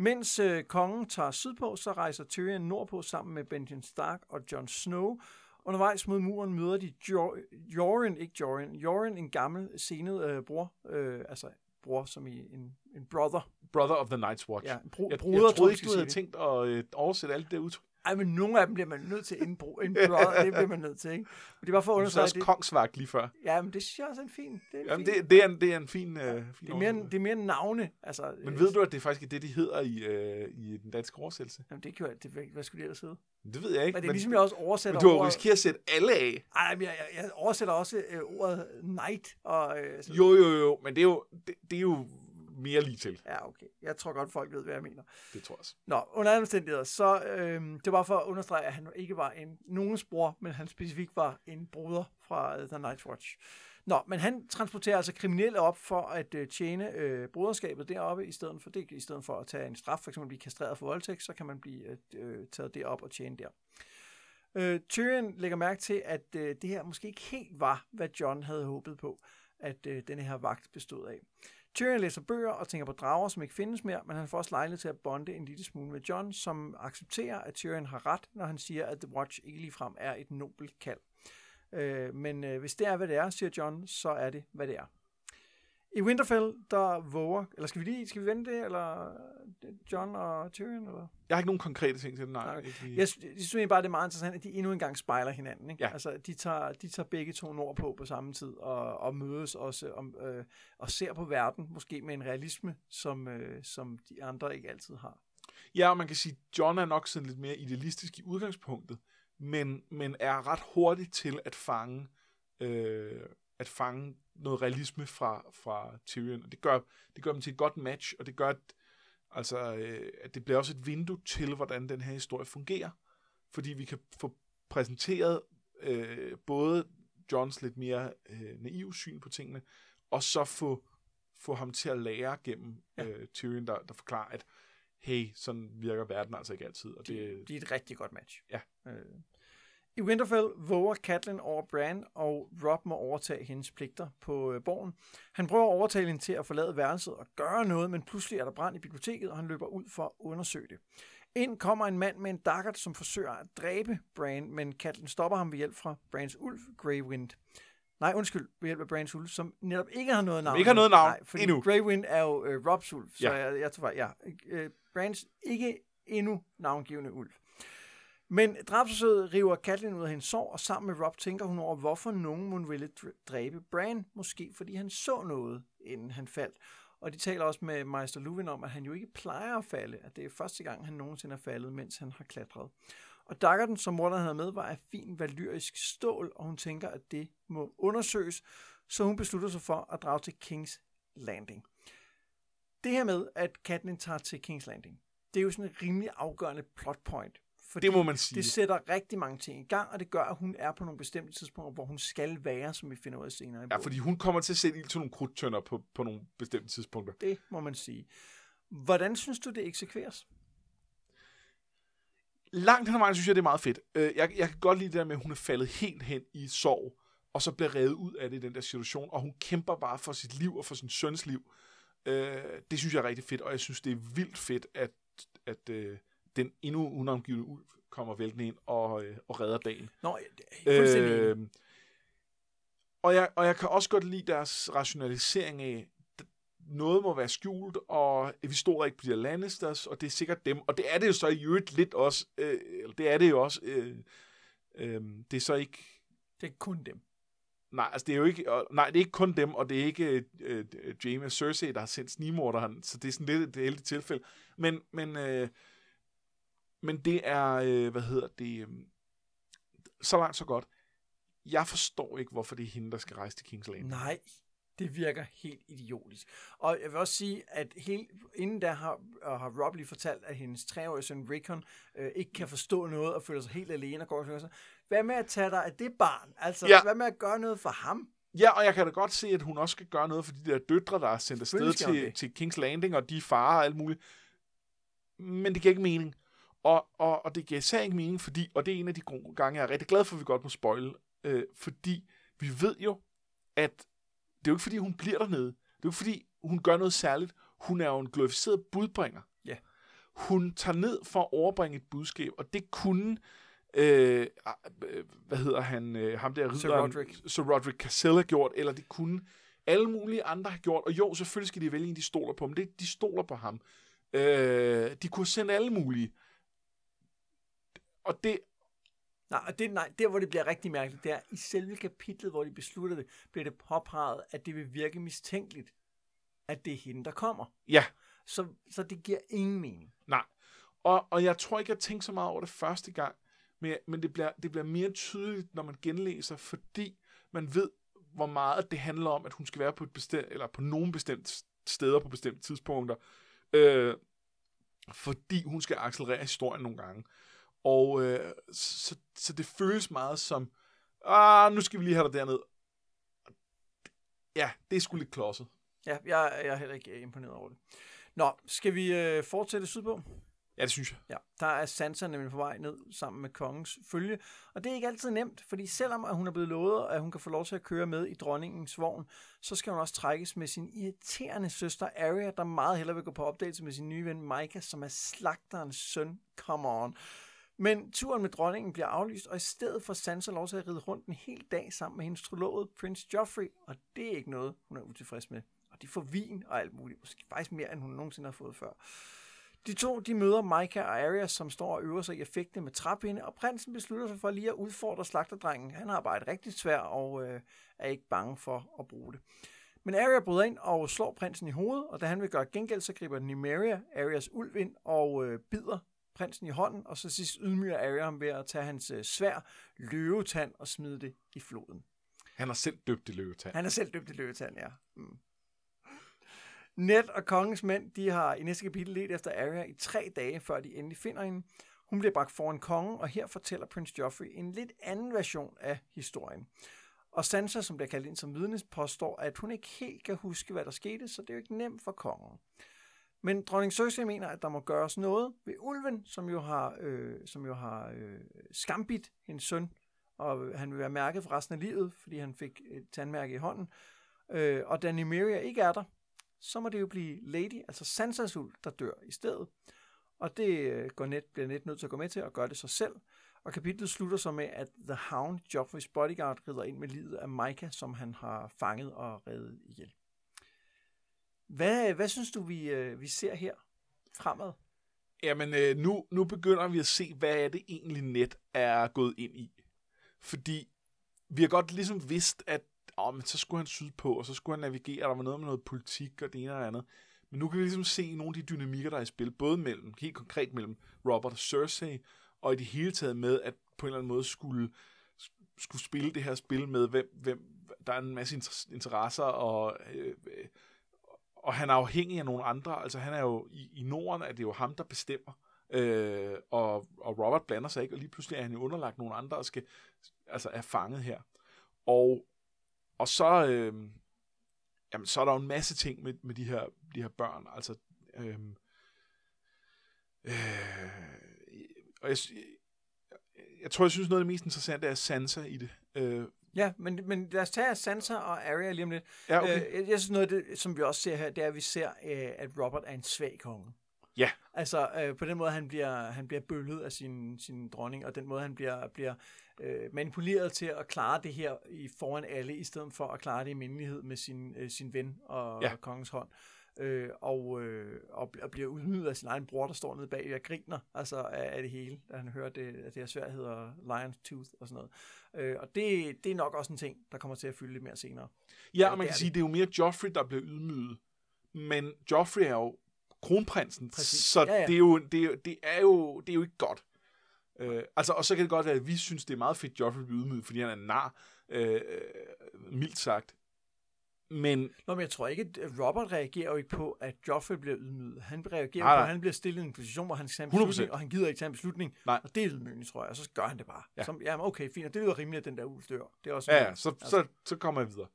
Mens øh, kongen tager sydpå, så rejser Tyrion nordpå sammen med Benjen Stark og Jon Snow. Undervejs mod muren møder de jo- Joren, ikke Joren, Joren, en gammel senet øh, bror, øh, altså bror som i en, en brother.
Brother of the Night's Watch.
Ja, bro,
jeg,
bruder,
jeg troede ikke, du havde tænkt at øh, oversætte alt det udtryk.
Ej, men nogle af dem bliver man nødt til en, en brother, det bliver man nødt til, ikke? Men det er bare for at
Du
understrege
også
det.
kongsvagt lige før.
Ja, men det synes jeg også er en fin. Det er en
Jamen,
fin.
det, det, er en, det er en fin, øh, fin
det, er mere,
oversættelse.
det er mere navne. Altså,
Men
øh,
ved du, at det faktisk er det, de hedder i, øh, i den danske oversættelse?
Jamen, det kan jo, det, hvad skulle det ellers hedde?
Det ved jeg ikke.
Men det er ligesom, jeg også oversætter
men du har risikeret at sætte alle af.
Ej, men jeg, jeg, jeg oversætter også øh, ordet night. Og, øh, sådan.
Jo, jo, jo, men det er jo, det, det er jo mere lige til.
Ja, okay. Jeg tror godt, folk ved, hvad jeg mener.
Det tror jeg også.
Nå, under alle omstændigheder, så øh, det var for at understrege, at han ikke var en nogens bror, men han specifikt var en bruder fra uh, The Night Watch. Nå, men han transporterer altså kriminelle op for at øh, tjene øh, broderskabet deroppe, i stedet for, det, i stedet for at tage en straf, for eksempel blive kastreret for voldtægt, så kan man blive øh, øh, taget derop og tjene der. Øh, Tyrion lægger mærke til, at øh, det her måske ikke helt var, hvad John havde håbet på. at øh, denne her vagt bestod af. Tyrion læser bøger og tænker på drager, som ikke findes mere, men han får også lejlighed til at bonde en lille smule med John, som accepterer, at Tyrion har ret, når han siger, at The Watch ikke ligefrem er et nobelt kald. Øh, men øh, hvis det er, hvad det er, siger John, så er det, hvad det er. I Winterfell, der våger, eller skal vi lige, skal vi vente det, eller John og Tyrion, eller?
Jeg har ikke nogen konkrete ting til det, nej.
Nej,
lige.
Jeg, sy- jeg synes egentlig bare, det er meget interessant, at de endnu en gang spejler hinanden. Ikke?
Ja.
Altså, de tager, de tager begge to nord på på samme tid, og, og mødes også, om, øh, og ser på verden, måske med en realisme, som, øh, som de andre ikke altid har.
Ja, og man kan sige, John er nok sådan lidt mere idealistisk i udgangspunktet, men, men er ret hurtig til at fange, øh, at fange noget realisme fra, fra Tyrion. Og det gør, det gør dem til et godt match, og det gør, at, altså, øh, at det bliver også et vindue til, hvordan den her historie fungerer. Fordi vi kan få præsenteret øh, både Johns lidt mere øh, naive syn på tingene, og så få, få ham til at lære gennem
Ja.
øh, Tyrion, der, der forklarer, at hey, sådan virker verden altså ikke altid. Og
De,
det,
de er et rigtig godt match.
Ja.
Øh. I Winterfell våger Catelyn over Bran, og Rob må overtage hendes pligter på øh, borgen. Han prøver at overtale hende til at forlade værelset og gøre noget, men pludselig er der brand i biblioteket, og han løber ud for at undersøge det. Ind kommer en mand med en daggert, som forsøger at dræbe Bran, men Catelyn stopper ham ved hjælp fra Brans ulv, Grey Wind. Nej, undskyld, ved hjælp af Brans ulv, som netop ikke har noget navn.
ikke har noget navn
Nej, fordi
endnu.
Grey Wind er jo øh, Robs ulv, så
Ja.
jeg, jeg tror ja. Øh, Brans ikke endnu navngivende ulv. Men drabsforsøget river Katlin ud af hendes sår, og sammen med Rob tænker hun over, hvorfor nogen må ville dræbe Bran. Måske fordi han så noget, inden han faldt. Og de taler også med Meister Luwin om, at han jo ikke plejer at falde. At det er første gang, han nogensinde er faldet, mens han har klatret. Og Daggerden, som morderen havde med, var af fin valyrisk stål, og hun tænker, at det må undersøges, så hun beslutter sig for at drage til King's Landing. Det her med, at Catelyn tager til King's Landing, det er jo sådan en rimelig afgørende plot point. Fordi
det må man sige.
det sætter rigtig mange ting i gang, og det gør, at hun er på nogle bestemte tidspunkter, hvor hun skal være, som vi finder ud af senere
Ja, fordi hun kommer til at sætte ild til nogle krudtønder på, på nogle bestemte tidspunkter.
Det må man sige. Hvordan synes du, det eksekveres?
Langt hen ad vejen synes jeg, det er meget fedt. Øh, Jeg, jeg kan godt lide det der med, at hun er faldet helt hen i sorg, og så bliver revet ud af det i den der situation, og hun kæmper bare for sit liv og for sin søns liv. Øh, Det synes jeg er rigtig fedt, og jeg synes, det er vildt fedt, at, at øh, den endnu unavngivende ulv kommer væltende ind og, øh, og redder dagen.
Nå, fuldstændig øh,
og, jeg, og jeg kan også godt lide deres rationalisering af, noget må være skjult, og vi stoler ikke på de her Lannisters, og det er sikkert dem. Og det er det jo så i øvrigt lidt også. Øh, det er det jo også. Øh, øh, det er så ikke...
det er kun dem.
Nej, altså det er jo ikke, og, nej, det er ikke kun dem, og det er ikke øh, Jaime og Cersei, der har sendt snigmorderen, så det er sådan lidt et heldigt tilfælde. Men, men, øh, men det er, øh, hvad hedder det, øh, så langt så godt. Jeg forstår ikke, hvorfor det er hende, der skal rejse til King's Landing.
Nej, det virker helt idiotisk. Og jeg vil også sige, at helt, inden da har, har Rob lige fortalt, at hendes treårige søn Rickon øh, ikke kan forstå noget og føler sig helt alene og går og sig. Hvad med at tage dig af det barn? Altså,
Ja.
hvad med at gøre noget for ham?
Ja, og jeg kan da godt se, at hun også skal gøre noget for de der døtre, der er sendt afsted til,
det.
til King's Landing, og de er farer og alt muligt. Men det giver ikke mening. Og, og, og det giver især ikke mening, fordi, og det er en af de gange, jeg er rigtig glad for, at vi godt må spoile, øh, fordi vi ved jo, at det er jo ikke, fordi hun bliver dernede. Det er jo ikke, fordi hun gør noget særligt. Hun er jo en glorificeret budbringer.
Ja.
Hun tager ned for at overbringe et budskab, og det kunne, øh, øh, hvad hedder han, øh, ham der
Sir
ridderen,
Roderick.
så Roderick Cassell har gjort, eller det kunne alle mulige andre have gjort. Og jo, selvfølgelig skal de vælge en, de stoler på, men det, de stoler på ham. Øh, de kunne sende alle mulige. Og det,
Nej, og det, nej, der hvor det bliver rigtig mærkeligt, det er, i selve kapitlet, hvor de beslutter det, bliver det påpeget, at det vil virke mistænkeligt, at det er hende, der kommer.
ja,
Så, så det giver ingen mening.
nej. Og, og jeg tror ikke, jeg tænkte så meget over det første gang, men, men det, bliver, det bliver mere tydeligt, når man genlæser, fordi man ved, hvor meget det handler om, at hun skal være på et bestemt, eller på nogle bestemte steder på bestemte tidspunkter, øh, fordi hun skal accelerere historien nogle gange. Og øh, så, så det føles meget som, ah, nu skal vi lige have dig derned. Ja, det er sgu lidt klodset.
Ja, jeg, jeg er heller ikke øh, imponeret over det. Nå, skal vi øh, fortsætte sydpå?
Ja, det synes jeg.
Ja, der er Sansa nemlig på vej ned sammen med kongens følge, og det er ikke altid nemt, fordi selvom at hun er blevet lovet, at hun kan få lov til at køre med i dronningens vogn, så skal hun også trækkes med sin irriterende søster Arya, der meget hellere vil gå på opdagelse med sin nye ven Micah, som er slagterens søn. Come on. Men turen med dronningen bliver aflyst, og i stedet får Sansa lov til at ride rundt en hel dag sammen med hendes trolovede Prince Joffrey, og det er ikke noget, hun er utilfreds med. Og de får vin og alt muligt, måske faktisk mere, end hun nogensinde har fået før. De to de møder Micah og Arya, som står og øver sig i at med træpinde, og prinsen beslutter sig for lige at udfordre slagterdrengen. Han har bare et rigtigt svær og øh, er ikke bange for at bruge det. Men Arya bryder ind og slår prinsen i hovedet, og da han vil gøre gengæld, så griber Nymeria, Arias ulv ind og øh, bider prinsen i hånden, og så sidst ydmyger Arya ham ved at tage hans øh, svær løvetand og smide det i floden.
Han har selv døbt det løvetand.
Han er selv døbt i løvetand, ja. Mm. Ned og kongens mænd, de har i næste kapitel let efter Arya i tre dage, før de endelig finder hende. Hun bliver bragt foran kongen, og her fortæller Prince Joffrey en lidt anden version af historien. Og Sansa, som bliver kaldt ind som vidne, påstår, at hun ikke helt kan huske, hvad der skete, så det er jo ikke nemt for kongen. Men dronning Cersei mener, at der må gøres noget ved ulven, som jo har, øh, som jo har øh, skambit hendes søn, og han vil være mærket for resten af livet, fordi han fik et tandmærke i hånden. Øh, og da Nymeria ikke er der, så må det jo blive Lady, altså Sansas ulv, der dør i stedet. Og det øh, går net, bliver net nødt til at gå med til at gøre det sig selv. Og kapitlet slutter så med, at The Hound, Joffreys bodyguard, rider ind med livet af Micah, som han har fanget og reddet ihjel. Hvad, hvad synes du, vi, øh, vi ser her fremad?
Jamen, øh, nu, nu begynder vi at se, hvad er det egentlig net er gået ind i. Fordi vi har godt ligesom vidst, at åh, men så skulle han sydpå, og så skulle han navigere, der var noget med noget politik og det ene og det andet. Men nu kan vi ligesom se nogle af de dynamikker, der er i spil, både mellem, helt konkret mellem Robert og Cersei, og i det hele taget med, at på en eller anden måde skulle, skulle spille det her spil med, hvem, hvem der er en masse interesser, og, øh, øh og han er afhængig af nogle andre. Altså han er jo, i, i Norden er det jo ham, der bestemmer, øh, og, og Robert blander sig ikke, og lige pludselig er han jo underlagt nogle andre, og skal, altså er fanget her. Og, og så, øh, jamen, så er der jo en masse ting med, med de, her, de her børn. Altså, øh, øh, og jeg, jeg tror, jeg synes, noget af det mest interessante er Sansa i det. Øh,
Ja, men, men lad os tage Sansa og Arya lige om lidt.
Ja, okay.
Øh, jeg, jeg synes noget af det, som vi også ser her, det er, at vi ser, øh, at Robert er en svag konge.
Ja.
Altså, øh, på den måde, han bliver, han bliver bøllet af sin, sin dronning, og den måde, han bliver, bliver øh, manipuleret til at klare det her i foran alle, i stedet for at klare det i mindelighed med sin, øh, sin ven og,
Ja.
kongens hånd. Øh, og, øh, og, og bliver udnyttet af sin egen bror, der står nede bag og griner altså af, af det hele, da han hører, det, at det her svært hedder Lion's Tooth og sådan noget. Øh, og det, det er nok også en ting, der kommer til at fylde lidt mere senere.
Ja, og man
det
kan sige, det er jo mere Joffrey, der bliver ydmyget. Men Joffrey er jo kronprinsen,
Præcis.
så
Ja, ja.
Det, er jo, det, er, jo- det, er jo, det er jo ikke godt. Øh, altså, og så kan det godt være, at vi synes, det er meget fedt, Joffrey bliver ydmyget, fordi han er nar, øh, øh, mildt sagt. Men
Nå, men jeg tror ikke, at Robert reagerer jo ikke på, at Joffrey bliver ydmyget. Han reagerer
Nej,
på, at han bliver stillet i en position, hvor han skal tage en
100%.
beslutning, og han gider ikke tage en beslutning.
Nej.
Og det er ydmygende, tror jeg, og så gør han det bare.
Ja.
Som, jamen, okay, fint, og det lyder rimeligt, at den der ulv dør. Det er også
ja, ja så, så, så kommer jeg videre.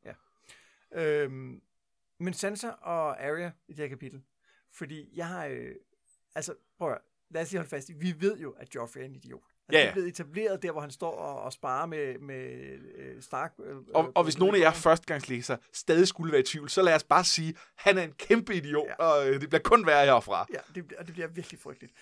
Øhm, men Sansa og Arya i det her kapitel, fordi jeg har, øh, altså, prøv at, lad os lige holde fast i, vi ved jo, at Joffrey er en idiot. Altså,
Ja,
Det
ja.
er blevet etableret der, hvor han står og, og sparer med, med øh, Stark. Øh,
Og, og hvis nogen af jer førstegangslæsere stadig skulle være i tvivl, så lad os bare sige, at han er en kæmpe idiot,
Ja.
og øh, det bliver kun værre herfra.
Ja, det, og det bliver virkelig frygteligt.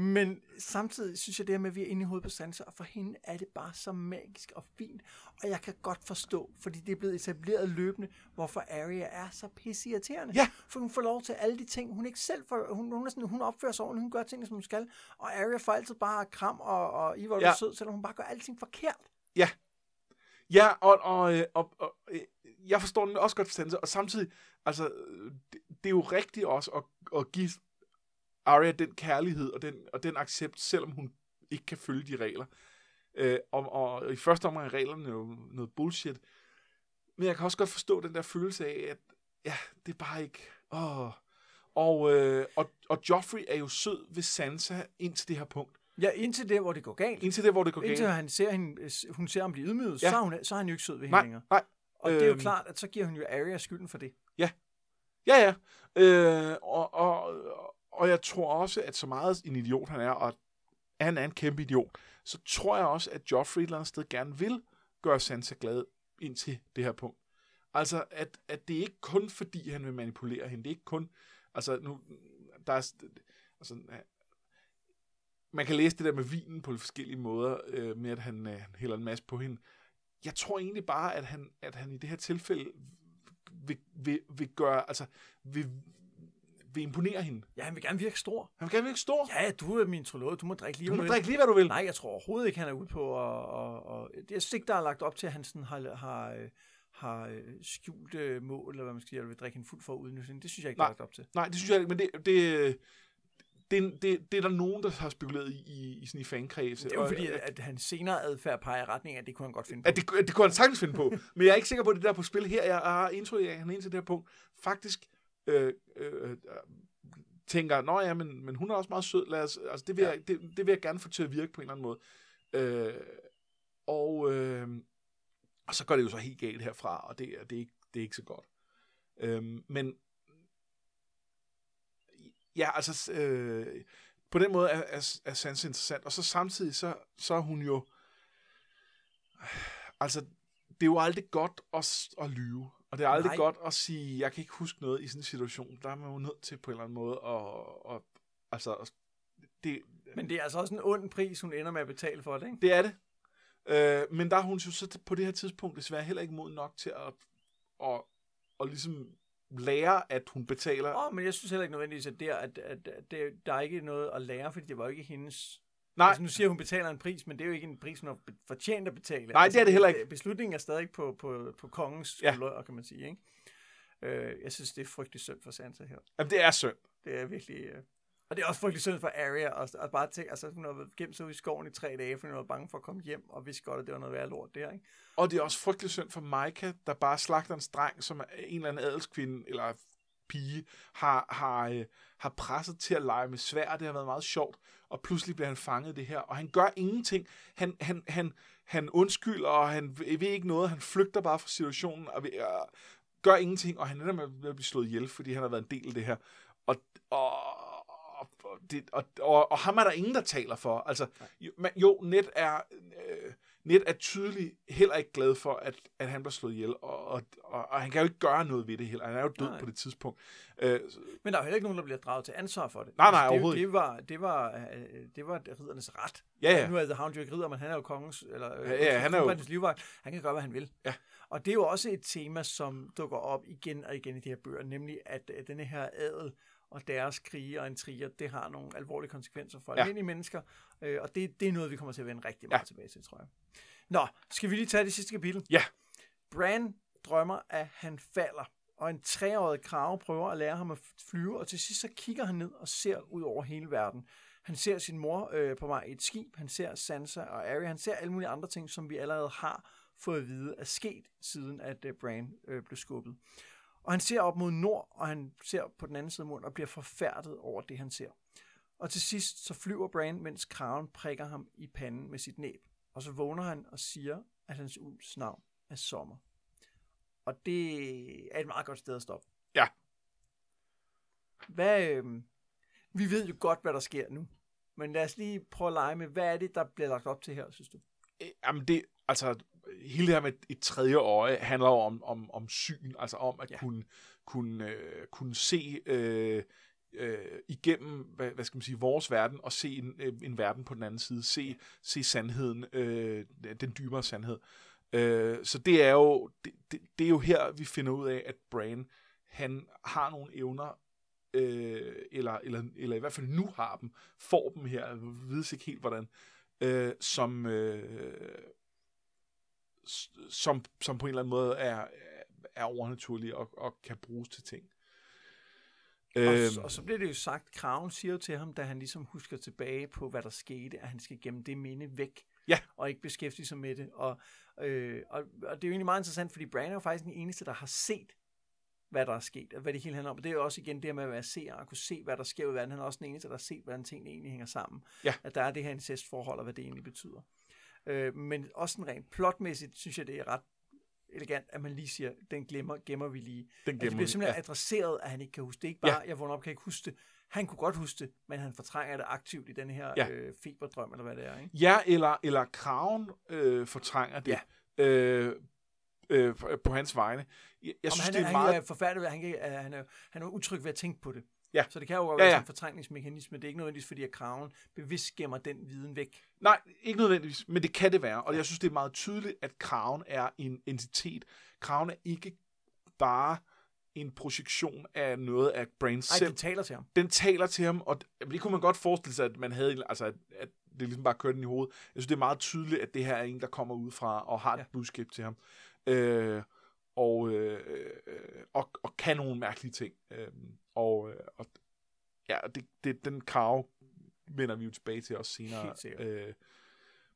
Men samtidig synes jeg, det her med, at vi er inde i hovedet på Sansa, og for hende er det bare så magisk og fint. Og jeg kan godt forstå, fordi det er blevet etableret løbende, hvorfor Arya er så pisseirriterende.
Ja.
For hun får lov til alle de ting, hun ikke selv får. Hun, hun, er sådan, hun opfører sig ordentligt, hun gør tingene, som hun skal. Og Arya får altid bare kram og, og i hvor du
Ja.
er sød, selvom hun bare gør alting forkert.
Ja, og, og, øh, og, og øh, jeg forstår den også godt Sansa, og samtidig, altså, det, det er jo rigtigt også at, at give Arya den kærlighed og den, og den accept, selvom hun ikke kan følge de regler. Øh, og, og i første omgang er reglerne jo noget bullshit. Men jeg kan også godt forstå den der følelse af, at ja, det er bare ikke... Åh. Og, øh, og, og Joffrey er jo sød ved Sansa indtil det her punkt.
Ja, indtil det, hvor det går galt.
Indtil det, hvor det går
Indtil
galt.
han ser hende, hun ser ham blive ydmyget,
Ja.
så, er hun, så er han jo ikke sød ved hende
Nej,
længere.
nej.
Og det er jo
Øhm.
klart, at så giver hun jo Arya skylden for det.
Ja, ja. Øh, og, og, og jeg tror også, at så meget en idiot han er, og han er en kæmpe idiot, så tror jeg også, at Joffrey et eller andet sted gerne vil gøre Sansa glad indtil det her punkt. Altså, at, at det er ikke kun fordi, han vil manipulere hende. Det er ikke kun... Altså, nu... Der er... Altså, man kan læse det der med vinen på forskellige måder, øh, med at han, øh, han hælder en masse på hende. Jeg tror egentlig bare, at han, at han i det her tilfælde vil, vil, vil gøre, altså, vil, vil imponere hende.
Ja, han vil gerne virke stor.
Han vil gerne virke stor.
Ja, du er min trolog. Du må drikke lige,
Du må drikke lige, hvad du vil.
Nej, jeg tror overhovedet ikke, han er ude på. Og, og, og, jeg synes ikke, der er lagt op til, at han sådan har, har, øh, har øh, skjult øh, mål, eller hvad man skal sige, eller vil drikke hende fuld for at udnytte hende. Det synes jeg ikke, der er lagt op til.
Nej, det synes jeg ikke, men det, det, det, det, det er der nogen, der har spekuleret i, i, i sådan i fankredse.
Det er jo
Og-
fordi, at, at hans senere adfærd peger i retning af, at det kunne han godt finde på.
At det, at det kunne han sagtens finde på. Men jeg er ikke sikker på, at det der er på spil her. Jeg har indtryk af, at han indtil det her punkt faktisk øh, øh, tænker, nå ja, men, men hun er også meget sød. Lad os, altså, det, vil
Ja.
jeg, det, det vil jeg gerne få til at virke på en eller anden måde. Øh, og, øh, og så går det jo så helt galt herfra, og det, er- det, er, ikke, det er ikke så godt. Øh, men ja, altså øh, på den måde er, er, er Sansa interessant, og så samtidig så, så er hun jo altså det er jo aldrig godt at, at lyve, og det er aldrig
Nej.
Godt at sige, jeg kan ikke huske noget i sådan en situation, der er man jo nødt til på en eller anden måde at, at altså det,
Men det er altså også en ond pris, hun ender med at betale for det, ikke?
det er det. Øh, men der er hun jo så på det her tidspunkt desværre heller ikke mod nok til at, at, at ligesom lære, at hun betaler.
Åh, oh, men jeg synes heller ikke nødvendigvis, at, der, at, at, at det, der er ikke noget at lære, fordi det var ikke hendes...
Nej,
Altså, nu siger hun, hun betaler en pris, men det er jo ikke en pris, hun har fortjent at betale.
Nej, det er det heller ikke.
Beslutningen er stadig på, på, på kongens
Ja.
skuldre, kan man sige. Ikke? Øh, jeg synes, det er frygtelig synd for Sansa her.
jamen, det er synd.
Det er virkelig... Øh... Og det er også frygtelig synd for Arya, at, at bare tænke, altså hun har været gemt sig ude i skoven i tre dage, fordi hun var bange for at komme hjem, og vidste godt, at det var noget værd lort der, ikke?
Og det er også frygtelig synd for Maika, der bare slagter en streng, som er en eller anden adelskvinde eller pige har, har, øh, har presset til at lege med svær. Det har været meget sjovt. Og pludselig bliver han fanget det her. Og han gør ingenting. Han, han, han, han undskylder, og han ved ikke noget. Han flygter bare fra situationen og, ved, og gør ingenting. Og han ender med at blive slået ihjel, fordi han har været en del af det her. Og, og, og, det, og, og, og ham er der ingen, der taler for. Altså, jo, jo Ned er... Øh, Ned er tydeligt heller ikke glad for, at, at han bliver slået ihjel, og, og, og, og han kan jo ikke gøre noget ved det heller. Han er jo død
Nej.
På det tidspunkt. Øh,
Men der er jo heller ikke nogen, der bliver draget til ansvar for det.
Nej, nej,
det,
overhovedet
det var, det var, øh, det var riddernes ret.
ja, ja.
Nu er The Hound jo ikke ridder, men han er jo kongens, eller øh,
Ja, ja, han er jo-
livvagt. Han kan gøre, hvad han vil.
Ja.
Og det er jo også et tema, som dukker op igen og igen i de her bøger, nemlig at øh, denne her adel og deres krige og intriger, det har nogle alvorlige konsekvenser for
Ja.
almindelige mennesker, øh, og det, det er noget, vi kommer til at vende rigtig
Ja.
meget tilbage til, tror jeg. Nå, skal vi lige tage det sidste kapitel?
Ja.
Bran drømmer, at han falder, og en treårig krave prøver at lære ham at flyve, og til sidst så kigger han ned og ser ud over hele verden. Han ser sin mor øh, på vej i et skib, han ser Sansa og Arya, han ser alle mulige andre ting, som vi allerede har fået at vide er sket, siden at øh, Bran øh, blev skubbet. Og han ser op mod nord, og han ser på den anden side af munden og bliver forfærdet over det, han ser. Og til sidst så flyver Bran, mens kraven prikker ham i panden med sit næb. Og så vågner han og siger, at hans ulvs navn er Sommer. Og det er et meget godt sted at stoppe.
Ja.
Hvad, øh, vi ved jo godt, hvad der sker nu. Men lad os lige prøve at lege med, hvad er det, der bliver lagt op til her, synes du?
Øh, Jamen det, altså, hele det her med et tredje øje handler jo om, om, om syn, altså om at
Ja.
kunne, kunne, øh, kunne se øh, øh, igennem, hvad, hvad skal man sige, vores verden, og se en, øh, en verden på den anden side, se, se sandheden, øh, den dybere sandhed. Øh, så det er jo, det, det, det er jo her, vi finder ud af, at Bran, han har nogle evner, øh, eller, eller, eller i hvert fald nu har dem, får dem her, jeg ved ikke helt hvordan, øh, som, øh, som, som på en eller anden måde er, er overnaturlige og, og kan bruges til ting.
Og,
Øhm,
og så bliver det jo sagt, Kraven siger jo til ham, da han ligesom husker tilbage på, hvad der skete, at han skal gemme det minde væk,
Ja.
og ikke beskæftige sig med det. Og, øh, og, og det er jo egentlig meget interessant, fordi Bran er jo faktisk den eneste, der har set, hvad der er sket, og hvad det hele handler om. Og det er jo også igen det med at være seer, og kunne se, hvad der sker i verden. Han er også den eneste, der har set, hvordan tingene egentlig hænger sammen.
Ja.
At der er det her incestforhold, og hvad det egentlig betyder. Øh, men også sådan rent plotmæssigt, synes jeg, det er ret elegant, at man lige siger, den glemmer, gemmer vi lige.
den
Altså, det
gemmer
bliver
vi.
simpelthen ja. adresseret, at han ikke kan huske det. Ikke bare, ja. jeg vågner op, kan ikke huske det. Han kunne godt huske det, men han fortrænger det aktivt i den her
Ja.
ja. øh, feberdrøm, eller hvad det er. Ikke?
Ja, eller, eller kraven øh, fortrænger det øh, øh, på- hans vegne. Jeg, jeg
Om
synes,
han,
det er
han
meget...
er forfærdelig, han, kan, han, er, han er utryg ved at tænke på det.
Ja.
Så det kan jo godt være
ja.
ja, en fortrængningsmekanisme. Det er ikke nødvendigvis, fordi at kraven bevidst gemmer den viden væk.
Nej, ikke nødvendigvis, men det kan det være. Og jeg synes, det er meget tydeligt, at kraven er en entitet. Kraven er ikke bare en projektion af noget af Brain
Nej,
selv.
det taler til ham.
Den taler til ham, og det, det kunne man godt forestille sig, at man havde, altså at, at det ligesom bare kørte den i hovedet. Jeg synes, det er meget tydeligt, at det her er en, der kommer ud fra og har et
Ja.
budskab til ham. Øh, og, øh, øh, og, og kan nogle mærkelige ting. Øh, og, og ja, det, det, den krav vender vi jo tilbage til også senere. Øh,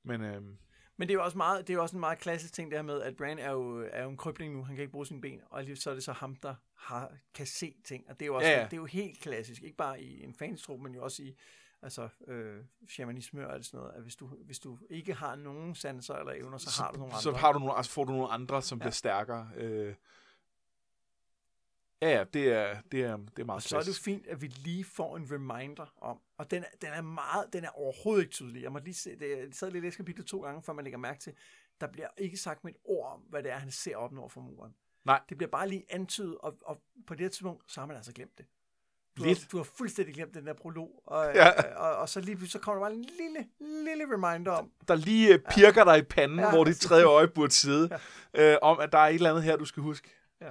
men øh,
Men det er jo også, meget, det er jo også en meget klassisk ting, det her med, at Bran er jo, er jo en krybling nu. Han kan ikke bruge sine ben, og alligevel så er det så ham, der har, kan se ting. Og det er jo også
Ja, ja.
det er jo helt klassisk. Ikke bare i en fanstrup, men jo også i altså, øh, shamanisme og alt sådan noget. At hvis du, hvis du ikke har nogen sanser eller evner, så, har du nogle andre.
så har du nogle, altså får du nogle andre, som ja. Bliver stærkere. Øh, ja, ja, det er, det er, det er meget
Og så er det fint, at vi lige får en reminder om, og den, den er meget, den er overhovedet ikke tydelig. Jeg må lige se, det, jeg sad lige og læste kapitlet to gange, før man lægger mærke til, der bliver ikke sagt med et ord om, hvad det er, han ser op nord for muren.
Nej.
Det bliver bare lige antydet, og, og på det her tidspunkt, så har man altså glemt det. Du
Lidt.
Har, du har fuldstændig glemt den der prolog, og,
Ja.
ja. og, og, så lige så kommer der bare en lille, lille reminder om,
Der lige øh, pirker dig i panden, ja,
Ja,
hvor dit tredje øje burde sidde, ja. øh, om at der er et eller andet her, du skal huske.
Ja.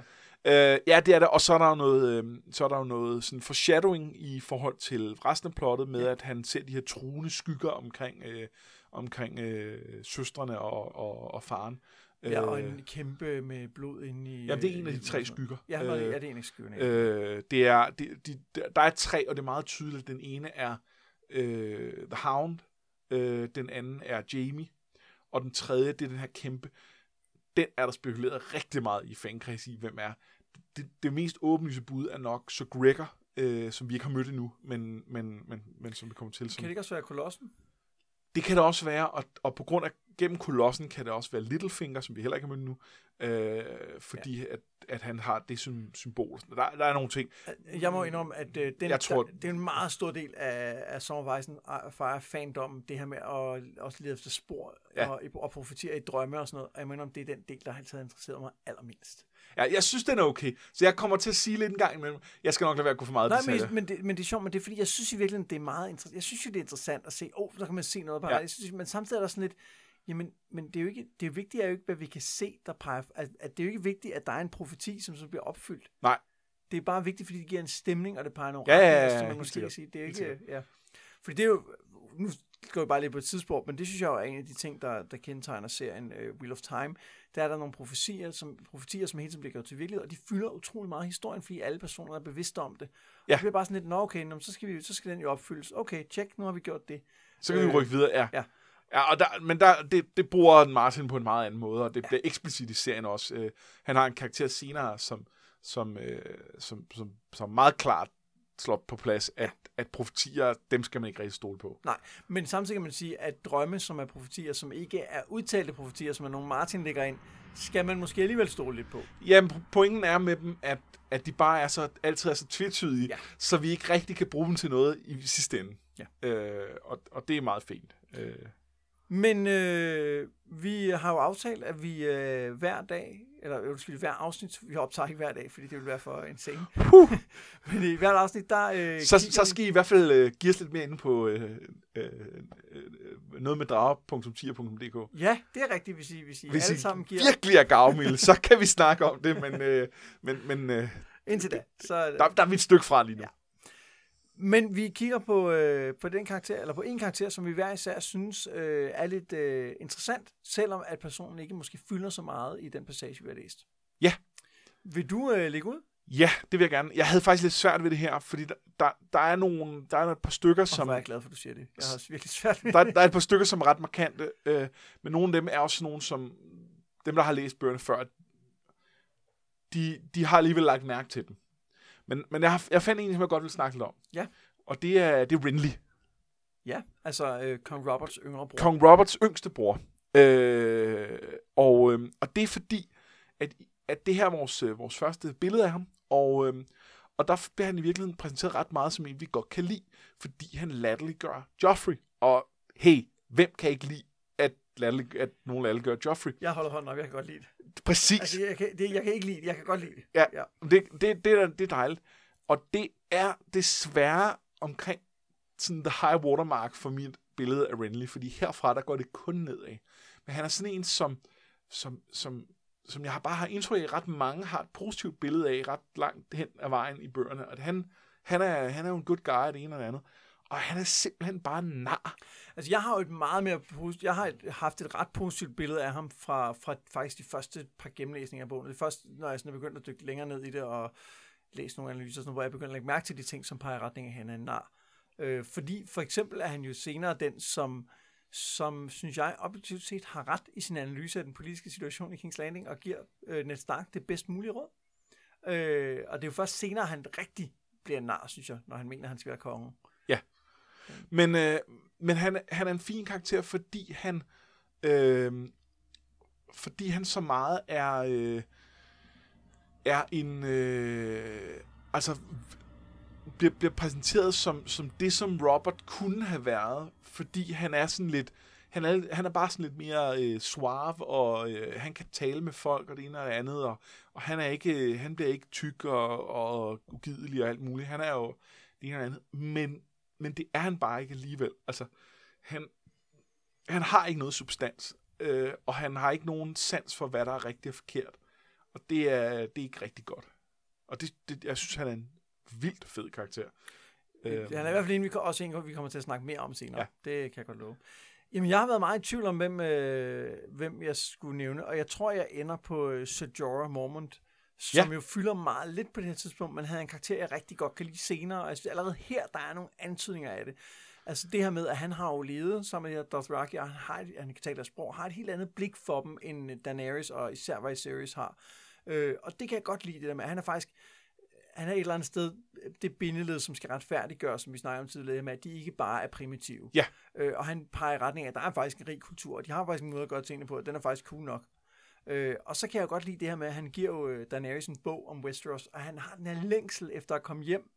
Øh, ja, det er det. Og så er der jo noget, øh, så er der jo noget sådan foreshadowing i forhold til resten af plottet med, at han ser de her truende skygger omkring, øh, omkring øh, søstrene og, og, og faren.
Ja, og en kæmpe med blod inde i...
Øh. Jamen, det er en af de tre skygger.
Ja, øh, ja det er en af skyggerne. Øh,
Øh, det er, det, de, der er tre, og det er meget tydeligt. Den ene er øh, The Hound, øh, den anden er Jamie, og den tredje, det er den her kæmpe. Den er der spekuleret rigtig meget i fankreds i, hvem er. Det, det mest åbenlyse bud er nok så Gregor, øh, som vi ikke har mødt endnu, men, men, men, men som vi kommer til. Som,
kan det ikke også være kolossen?
Det kan det også være, og, og på grund af gennem kolossen kan det også være Littlefinger, som vi heller ikke har mødt endnu, øh, fordi ja. at, at han har det som symbol. Der, der er nogle ting.
Jeg må indrømme, at øh, den,
Jeg tror-
der, det er en meget stor del af, af and Fire fandommen, det her med at også lede efter spor
Ja.
og, og profetere i drømme og sådan noget. Og jeg mener, om det er den del, der altid har interesseret mig allermindst.
Ja, jeg synes, den er okay. Så jeg kommer til at sige lidt en gang imellem. Jeg skal nok lade være at gå for meget
Nej, men, men, det, men det er sjovt, men det er fordi, jeg synes i virkeligheden, det er meget interessant. Jeg synes jo, det er interessant at se, åh, oh, der kan man se noget på
Ja.
ja. jeg synes, Men samtidig er der sådan lidt, jamen, men det er jo ikke, det er jo vigtigt er jo ikke, hvad vi kan se, der peger, at, at det er jo ikke vigtigt, at der er en profeti, som så bliver opfyldt.
Nej.
Det er bare vigtigt, fordi det giver en stemning, og det peger nogle
Ja, ja, ja,
retninger,
ja,
som man måske kan sige. Det er ikke, ja. Fordi det er jo, nu går vi bare lidt på et tidspunkt, men det synes jeg er en af de ting, der, der kendetegner serien uh, Wheel of Time. Der er der nogle profetier, som, profetier, som hele tiden bliver gjort til virkelighed, og de fylder utrolig meget historien, fordi alle personer er bevidste om det.
Ja.
Ja. Det bliver bare sådan lidt, nå okay, nå, så, skal vi, så skal den jo opfyldes. Okay, tjek, nu har vi gjort det.
Så kan vi
Øh,
rykke videre, ja.
ja.
Ja, og der, men der, det, det bruger Martin på en meget anden måde, og det bliver eksplicit i serien også. Øh, han har en karakter senere, som, som, øh, som, som, som meget klart slår på plads, at, at profetier, dem skal man ikke rigtig stole på.
Nej, men samtidig kan man sige, at drømme, som er profetier, som ikke er udtalte profetier, som er nogle Martin lægger ind, skal man måske alligevel stole lidt på.
Jamen, pointen er med dem, at, at de bare er så, altid er så tvetydige, ja. Så vi ikke rigtig kan bruge dem til noget i sidste ende.
Ja.
Øh, og, og det er meget fint. Øh,
Men øh, vi har jo aftalt, at vi øh, hver dag, eller undskyld, hver afsnit, vi optager ikke hver dag, fordi det vil være for en scene. Men i hvert afsnit, der øh,
så, så skal I i hvert fald øh, give os lidt mere inde på øh, øh, øh, noget med drager.10.dk.
Ja, det er rigtigt, hvis I, hvis I
Hvis
alle
I
sammen giver
virkelig er gavmilde, så kan vi snakke om det, men, øh, men, men øh,
indtil da. Så,
der, der er vi et stykke fra lige nu.
Ja. Men vi kigger på, øh, på den karakter, eller på en karakter, som vi hver især synes øh, er lidt øh, interessant, selvom at personen ikke måske fylder så meget i den passage, vi har læst.
Ja.
Vil du øh, lægge ud?
Ja, det vil jeg gerne. Jeg havde faktisk lidt svært ved det her, fordi der, der, der er nogle, der er et par stykker,
Som
som,
er jeg glad for, at du siger det. Jeg har også virkelig svært ved
der, der er et par stykker, som er ret markante, øh, men nogle af dem er også nogle, som dem, der har læst bøgerne før, de, de har alligevel lagt mærke til dem. Men, men jeg, har, jeg fandt en, som jeg godt vil snakke lidt om.
Ja.
Og det er, det er Renly.
Ja, altså øh, Kong Roberts yngre bror.
Kong Roberts yngste bror. Øh, og, øh, og det er fordi, at, at det her er vores, øh, vores første billede af ham. Og, øh, Og der bliver han i virkeligheden præsenteret ret meget som en, vi godt kan lide, fordi han latterliggør Joffrey. Og hey, hvem kan ikke lide, at, latterlig, at nogen latterliggør Joffrey?
Jeg holder hånden op, jeg kan godt lide det.
Præcis.
Altså, jeg kan, det, jeg kan ikke lide det, jeg kan godt lide det.
Ja,
Ja.
Det, det, det, er, det er dejligt. Og det er desværre omkring sådan the high watermark for mit billede af Renly, fordi herfra, der går det kun nedad. Men han er sådan en, som, som, som, som jeg har bare har indtryk af, ret mange har et positivt billede af ret langt hen ad vejen i bøgerne. Og han, han, er, han er jo en good guy det ene og det andet. Og han er simpelthen bare nar.
Altså, jeg har jo et meget mere positivt, jeg har et, haft et ret positivt billede af ham fra, fra faktisk de første par gennemlæsninger af bogen. Det første, når jeg sådan er begyndt at dykke længere ned i det og læse nogle analyser, sådan, hvor jeg begynder at lægge mærke til de ting, som peger i retning af, at han er en nar. Øh, fordi for eksempel er han jo senere den, som, som synes jeg objektivt set har ret i sin analyse af den politiske situation i King's Landing og giver øh, Ned Stark det bedst mulige råd. Øh, og det er jo først senere, han rigtig bliver en nar, synes jeg, når han mener, at han skal være kongen. Mm.
Men, øh, men han, han er en fin karakter, fordi han øh, fordi han så meget er øh, er en øh, altså bliver, bliver præsenteret som, som det, som Robert kunne have været, fordi han er sådan lidt han er, han er bare sådan lidt mere øh, suave, og øh, han kan tale med folk og det ene og det andet, og, og han, er ikke, øh, han bliver ikke tyk og, og ugidelig og alt muligt. Han er jo det ene og det andet. Men men det er han bare ikke alligevel. Altså, han, han har ikke noget substans, øh, og han har ikke nogen sans for, hvad der er rigtigt og forkert. Og det er, det er ikke rigtig godt. Og det, det, jeg synes, han er en vildt fed karakter.
Øh, han er i hvert fald en, vi kan, også en, vi kommer til at snakke mere om senere.
Ja.
Det kan jeg godt love. Jamen, jeg har været meget i tvivl om, hvem, øh, hvem jeg skulle nævne, og jeg tror, jeg ender på øh, Sir Jorah Mormont, som
Ja.
jo fylder meget lidt på det her tidspunkt, men han er en karakter, jeg rigtig godt kan lide senere, og jeg synes, allerede her, der er nogle antydninger af det. Altså det her med, at han har jo levet sammen med de her Dothraki, og han, har et, han kan tale deres sprog, har et helt andet blik for dem, end Daenerys og især Viserys har. Øh, og det kan jeg godt lide, det der med, han er faktisk, han er et eller andet sted det bindeled, som skal retfærdiggøre, som vi snakker om tidligere, med, at de ikke bare er primitive.
Ja.
Øh, og han peger i retning af, at der er faktisk en rig kultur, og de har faktisk en måde at gøre tingene på, og den er faktisk cool nok. Øh, og så kan jeg godt lide det her med, at han giver jo øh, Daenerys en bog om Westeros, og han har den her længsel efter at komme hjem,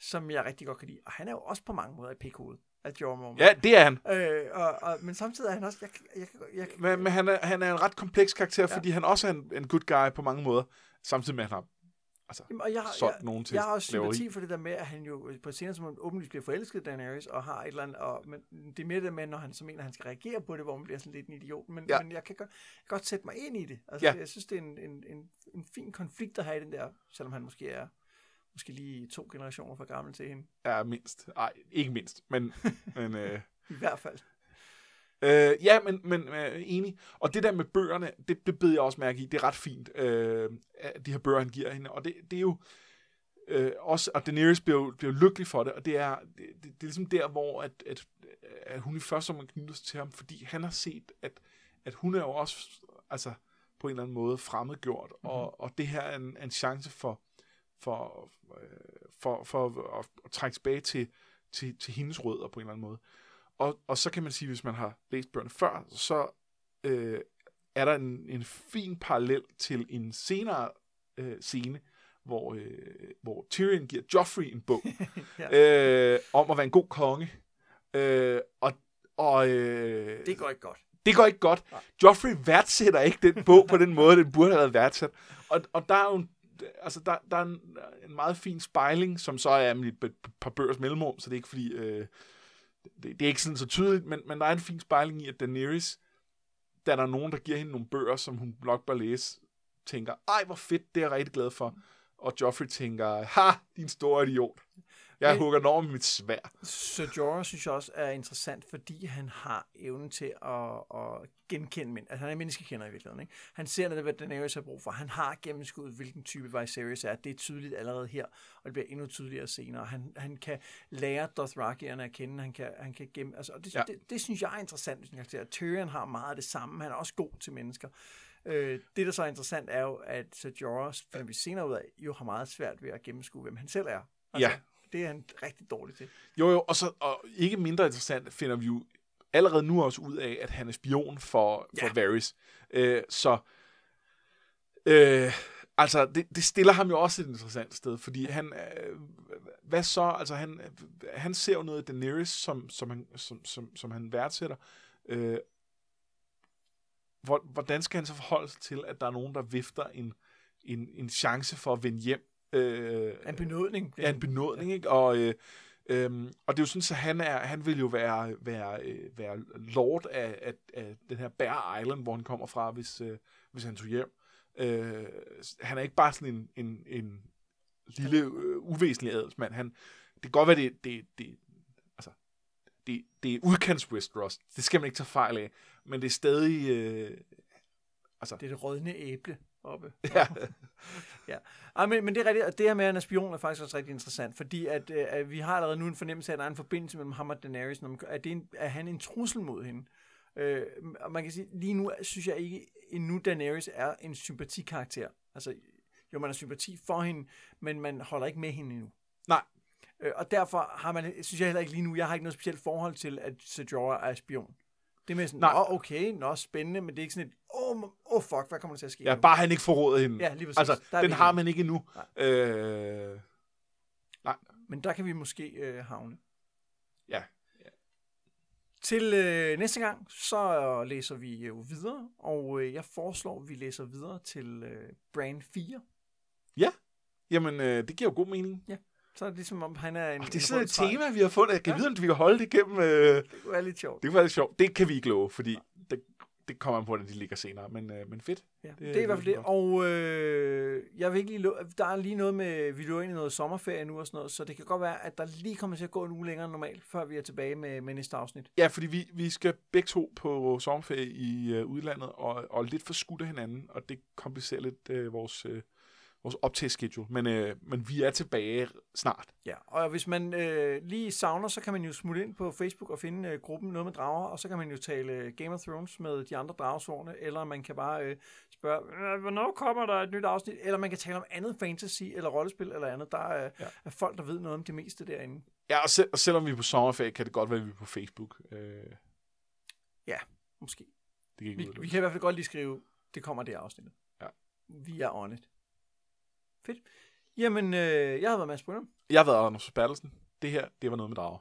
som jeg rigtig godt kan lide. Og han er jo også på mange måder et pikhoved af Jorah Mormont.
Ja, det er han.
Øh, og, og, men samtidig er han også... Jeg, jeg, jeg, jeg,
Men, men han, er, han er en ret kompleks karakter,
Ja.
fordi han også er en, en good guy på mange måder, samtidig med, at han har altså,
Jamen, og jeg, har-
solgt
jeg,
nogen til
jeg har også sympati for det der med, at han jo på et senere tidspunkt åbenlyst bliver forelsket i Daenerys, og har et eller andet, og, men det er mere det med, når han så mener, at han skal reagere på det, hvor man bliver sådan lidt en idiot, men,
Ja.
ja. men jeg kan godt, godt sætte mig ind i det. Altså,
Ja.
ja. Jeg synes, det er en, en, en, en fin konflikt at have i den der, selvom han måske er måske lige to generationer for gammel til hende.
er mindst. Nej, ikke mindst, men, men øh,
I hvert fald.
Øh, ja, men, men øh, enig. Og det der med bøgerne, det, det bed jeg også mærke i. Det er ret fint, øh, de her bøger, han giver hende. Og det, det er jo øh, også, og Daenerys bliver, jo- bliver lykkelig for det, og det er, det, det, det er ligesom der, hvor at, at, at hun i første omgang knytter sig til ham, fordi han har set, at, at hun er jo også altså, på en eller anden måde fremmedgjort, mm-hmm. og, og det her er en, en chance for, for, øh, for, for at, at trække tilbage til, til, til hendes rødder på en eller anden måde. Og, og så kan man sige, hvis man har læst bøgerne før, så øh, er der en, en fin parallel til en senere øh, scene, hvor, øh, hvor Tyrion giver Joffrey en bog øh, om at være en god konge. Øh, og og øh,
Det går ikke godt.
det går ikke godt. Joffrey værdsætter ikke den bog på den måde, den burde have været værdsat. Og, og der er jo en, altså der, der er en, en meget fin spejling, som så er et par bøgers mellemrum, så det er ikke fordi, øh, det, det er ikke sådan så tydeligt, men, men der er en fin spejling i, at Daenerys, da der er nogen, der giver hende nogle bøger, som hun nok bør læse, tænker, ej hvor fedt, det er jeg rigtig glad for. Og Joffrey tænker, ha, din store idiot. Jeg
Men-
hugger over med mit svær.
Sir Jorah synes jeg også er interessant, fordi han har evnen til at, at genkende mænd. Altså han er menneskekender i virkeligheden. Ikke? Han ser netop, hvad Daenerys har brug for. Han har gennemskuddet, hvilken type Viserys er. Det er tydeligt allerede her, og det bliver endnu tydeligere senere. Han, han kan lære Dothrakierne at kende. Han kan, han kan gemme, altså, og det,
Ja.
det, det, synes jeg er interessant, hvis karakter. Tyrion har meget af det samme. Han er også god til mennesker. Øh, det, der så er interessant, er jo, at Sir Jorah, finder vi senere ud af, jo har meget svært ved at gennemskue, hvem han selv er. Altså,
Ja.
Det er han rigtig dårlig til.
Jo, jo, og, så, og ikke mindre interessant finder vi jo allerede nu også ud af, at han er spion for, for
Ja.
Varys. Øh, så, øh, Altså, det, det stiller ham jo også et interessant sted, fordi han, øh, hvad så, altså han, han ser jo noget af Daenerys, som, som, han, som, som, som han værdsætter. Øh, hvor, hvordan skal han så forholde sig til, at der er nogen, der vifter en, en, en chance for at vende hjem? Øh,
En benådning.
Ja, en benådning, ikke? Og, øh, øhm, og det er jo sådan, at han, er, han vil jo være, være, øh, være lord af, af, af den her Bear Island, hvor han kommer fra, hvis, øh, hvis han tog hjem. Øh, han er ikke bare sådan en, en, en lille, øh, uvæsentlig adelsmand. Han, det kan godt være, det, det, det, altså, det, det er udkants Westeros. Det skal man ikke tage fejl af. Men det er stadig... Øh, altså,
Det er det rødne æble oppe.
ja,
Ja, Ej, men, men det er rigtigt, og det her med, at han er spion, er faktisk også rigtig interessant, fordi at, øh, at vi har allerede nu en fornemmelse af, at der er en forbindelse mellem ham og Daenerys, når man, at det er, en, er han en trussel mod hende. Øh, og man kan sige, lige nu synes jeg ikke endnu, Daenerys er en sympatikarakter. Altså, jo, man har sympati for hende, men man holder ikke med hende endnu.
nej,
Øh, og derfor har man, synes jeg heller ikke lige nu, jeg har ikke noget specielt forhold til, at Ser Jorah er spion. Det er med sådan,
Nej.
nå okay, nå spændende, men det er ikke sådan et, åh oh, oh, fuck, hvad kommer der til at ske
ja,
nu?
bare han ikke forråder hende.
Ja, lige præcis.
Altså,
Der er
den har man ikke endnu. Øh,
Men der kan vi måske øh, havne.
ja,
Til øh, næste gang, så læser vi jo videre, og øh, jeg foreslår, at vi læser videre til øh, Brand 4.
Jamen, øh, det giver jo god mening.
Så er det ligesom, om han er en...
Og det er sådan et tema, vi har fundet. Jeg kan
Ja.
ja. vide, om vi kan holde det igennem... Øh,
Det kunne være lidt sjovt.
det kunne være lidt sjovt. Det kan vi ikke love, fordi det, det kommer an på, at de ligger senere. Men, øh, men fedt.
Ja,
Det-
det, er i hvert fald
det er
Og øh, jeg vil ikke lige der er lige noget med, vi løber ind i noget sommerferie nu og sådan noget, så det kan godt være, at der lige kommer til at gå en uge længere end normalt, før vi er tilbage med, med næste afsnit.
Ja, fordi vi, vi skal begge to på sommerferie i øh, udlandet, og, og lidt for skudt af hinanden, og det komplicerer lidt øh, vores, øh, vores optageschedule. Men, øh, men vi er tilbage snart.
Ja, og hvis man øh, lige savner, så kan man jo smutte ind på Facebook og finde øh, gruppen Noget med Drager, og så kan man jo tale øh, Game of Thrones med de andre dragesårene, eller man kan bare øh, spørge, "Øh, hvornår kommer der et nyt afsnit, eller man kan tale om andet fantasy, eller rollespil, eller andet. Der er,
Ja.
ja. er folk, der ved noget om det meste derinde.
Ja, og, selv, og selvom vi er på sommerferie, kan det godt være, at vi er på Facebook. Øh,
Måske.
det kan ikke
Vi, vi kan i hvert fald godt lige skrive, det kommer det afsnit.
Ja.
Vi er on it. Fedt. Jamen, øh, jeg har været Mads Brynum.
Jeg har været Anders Bertelsen. Det her, det var noget med drager.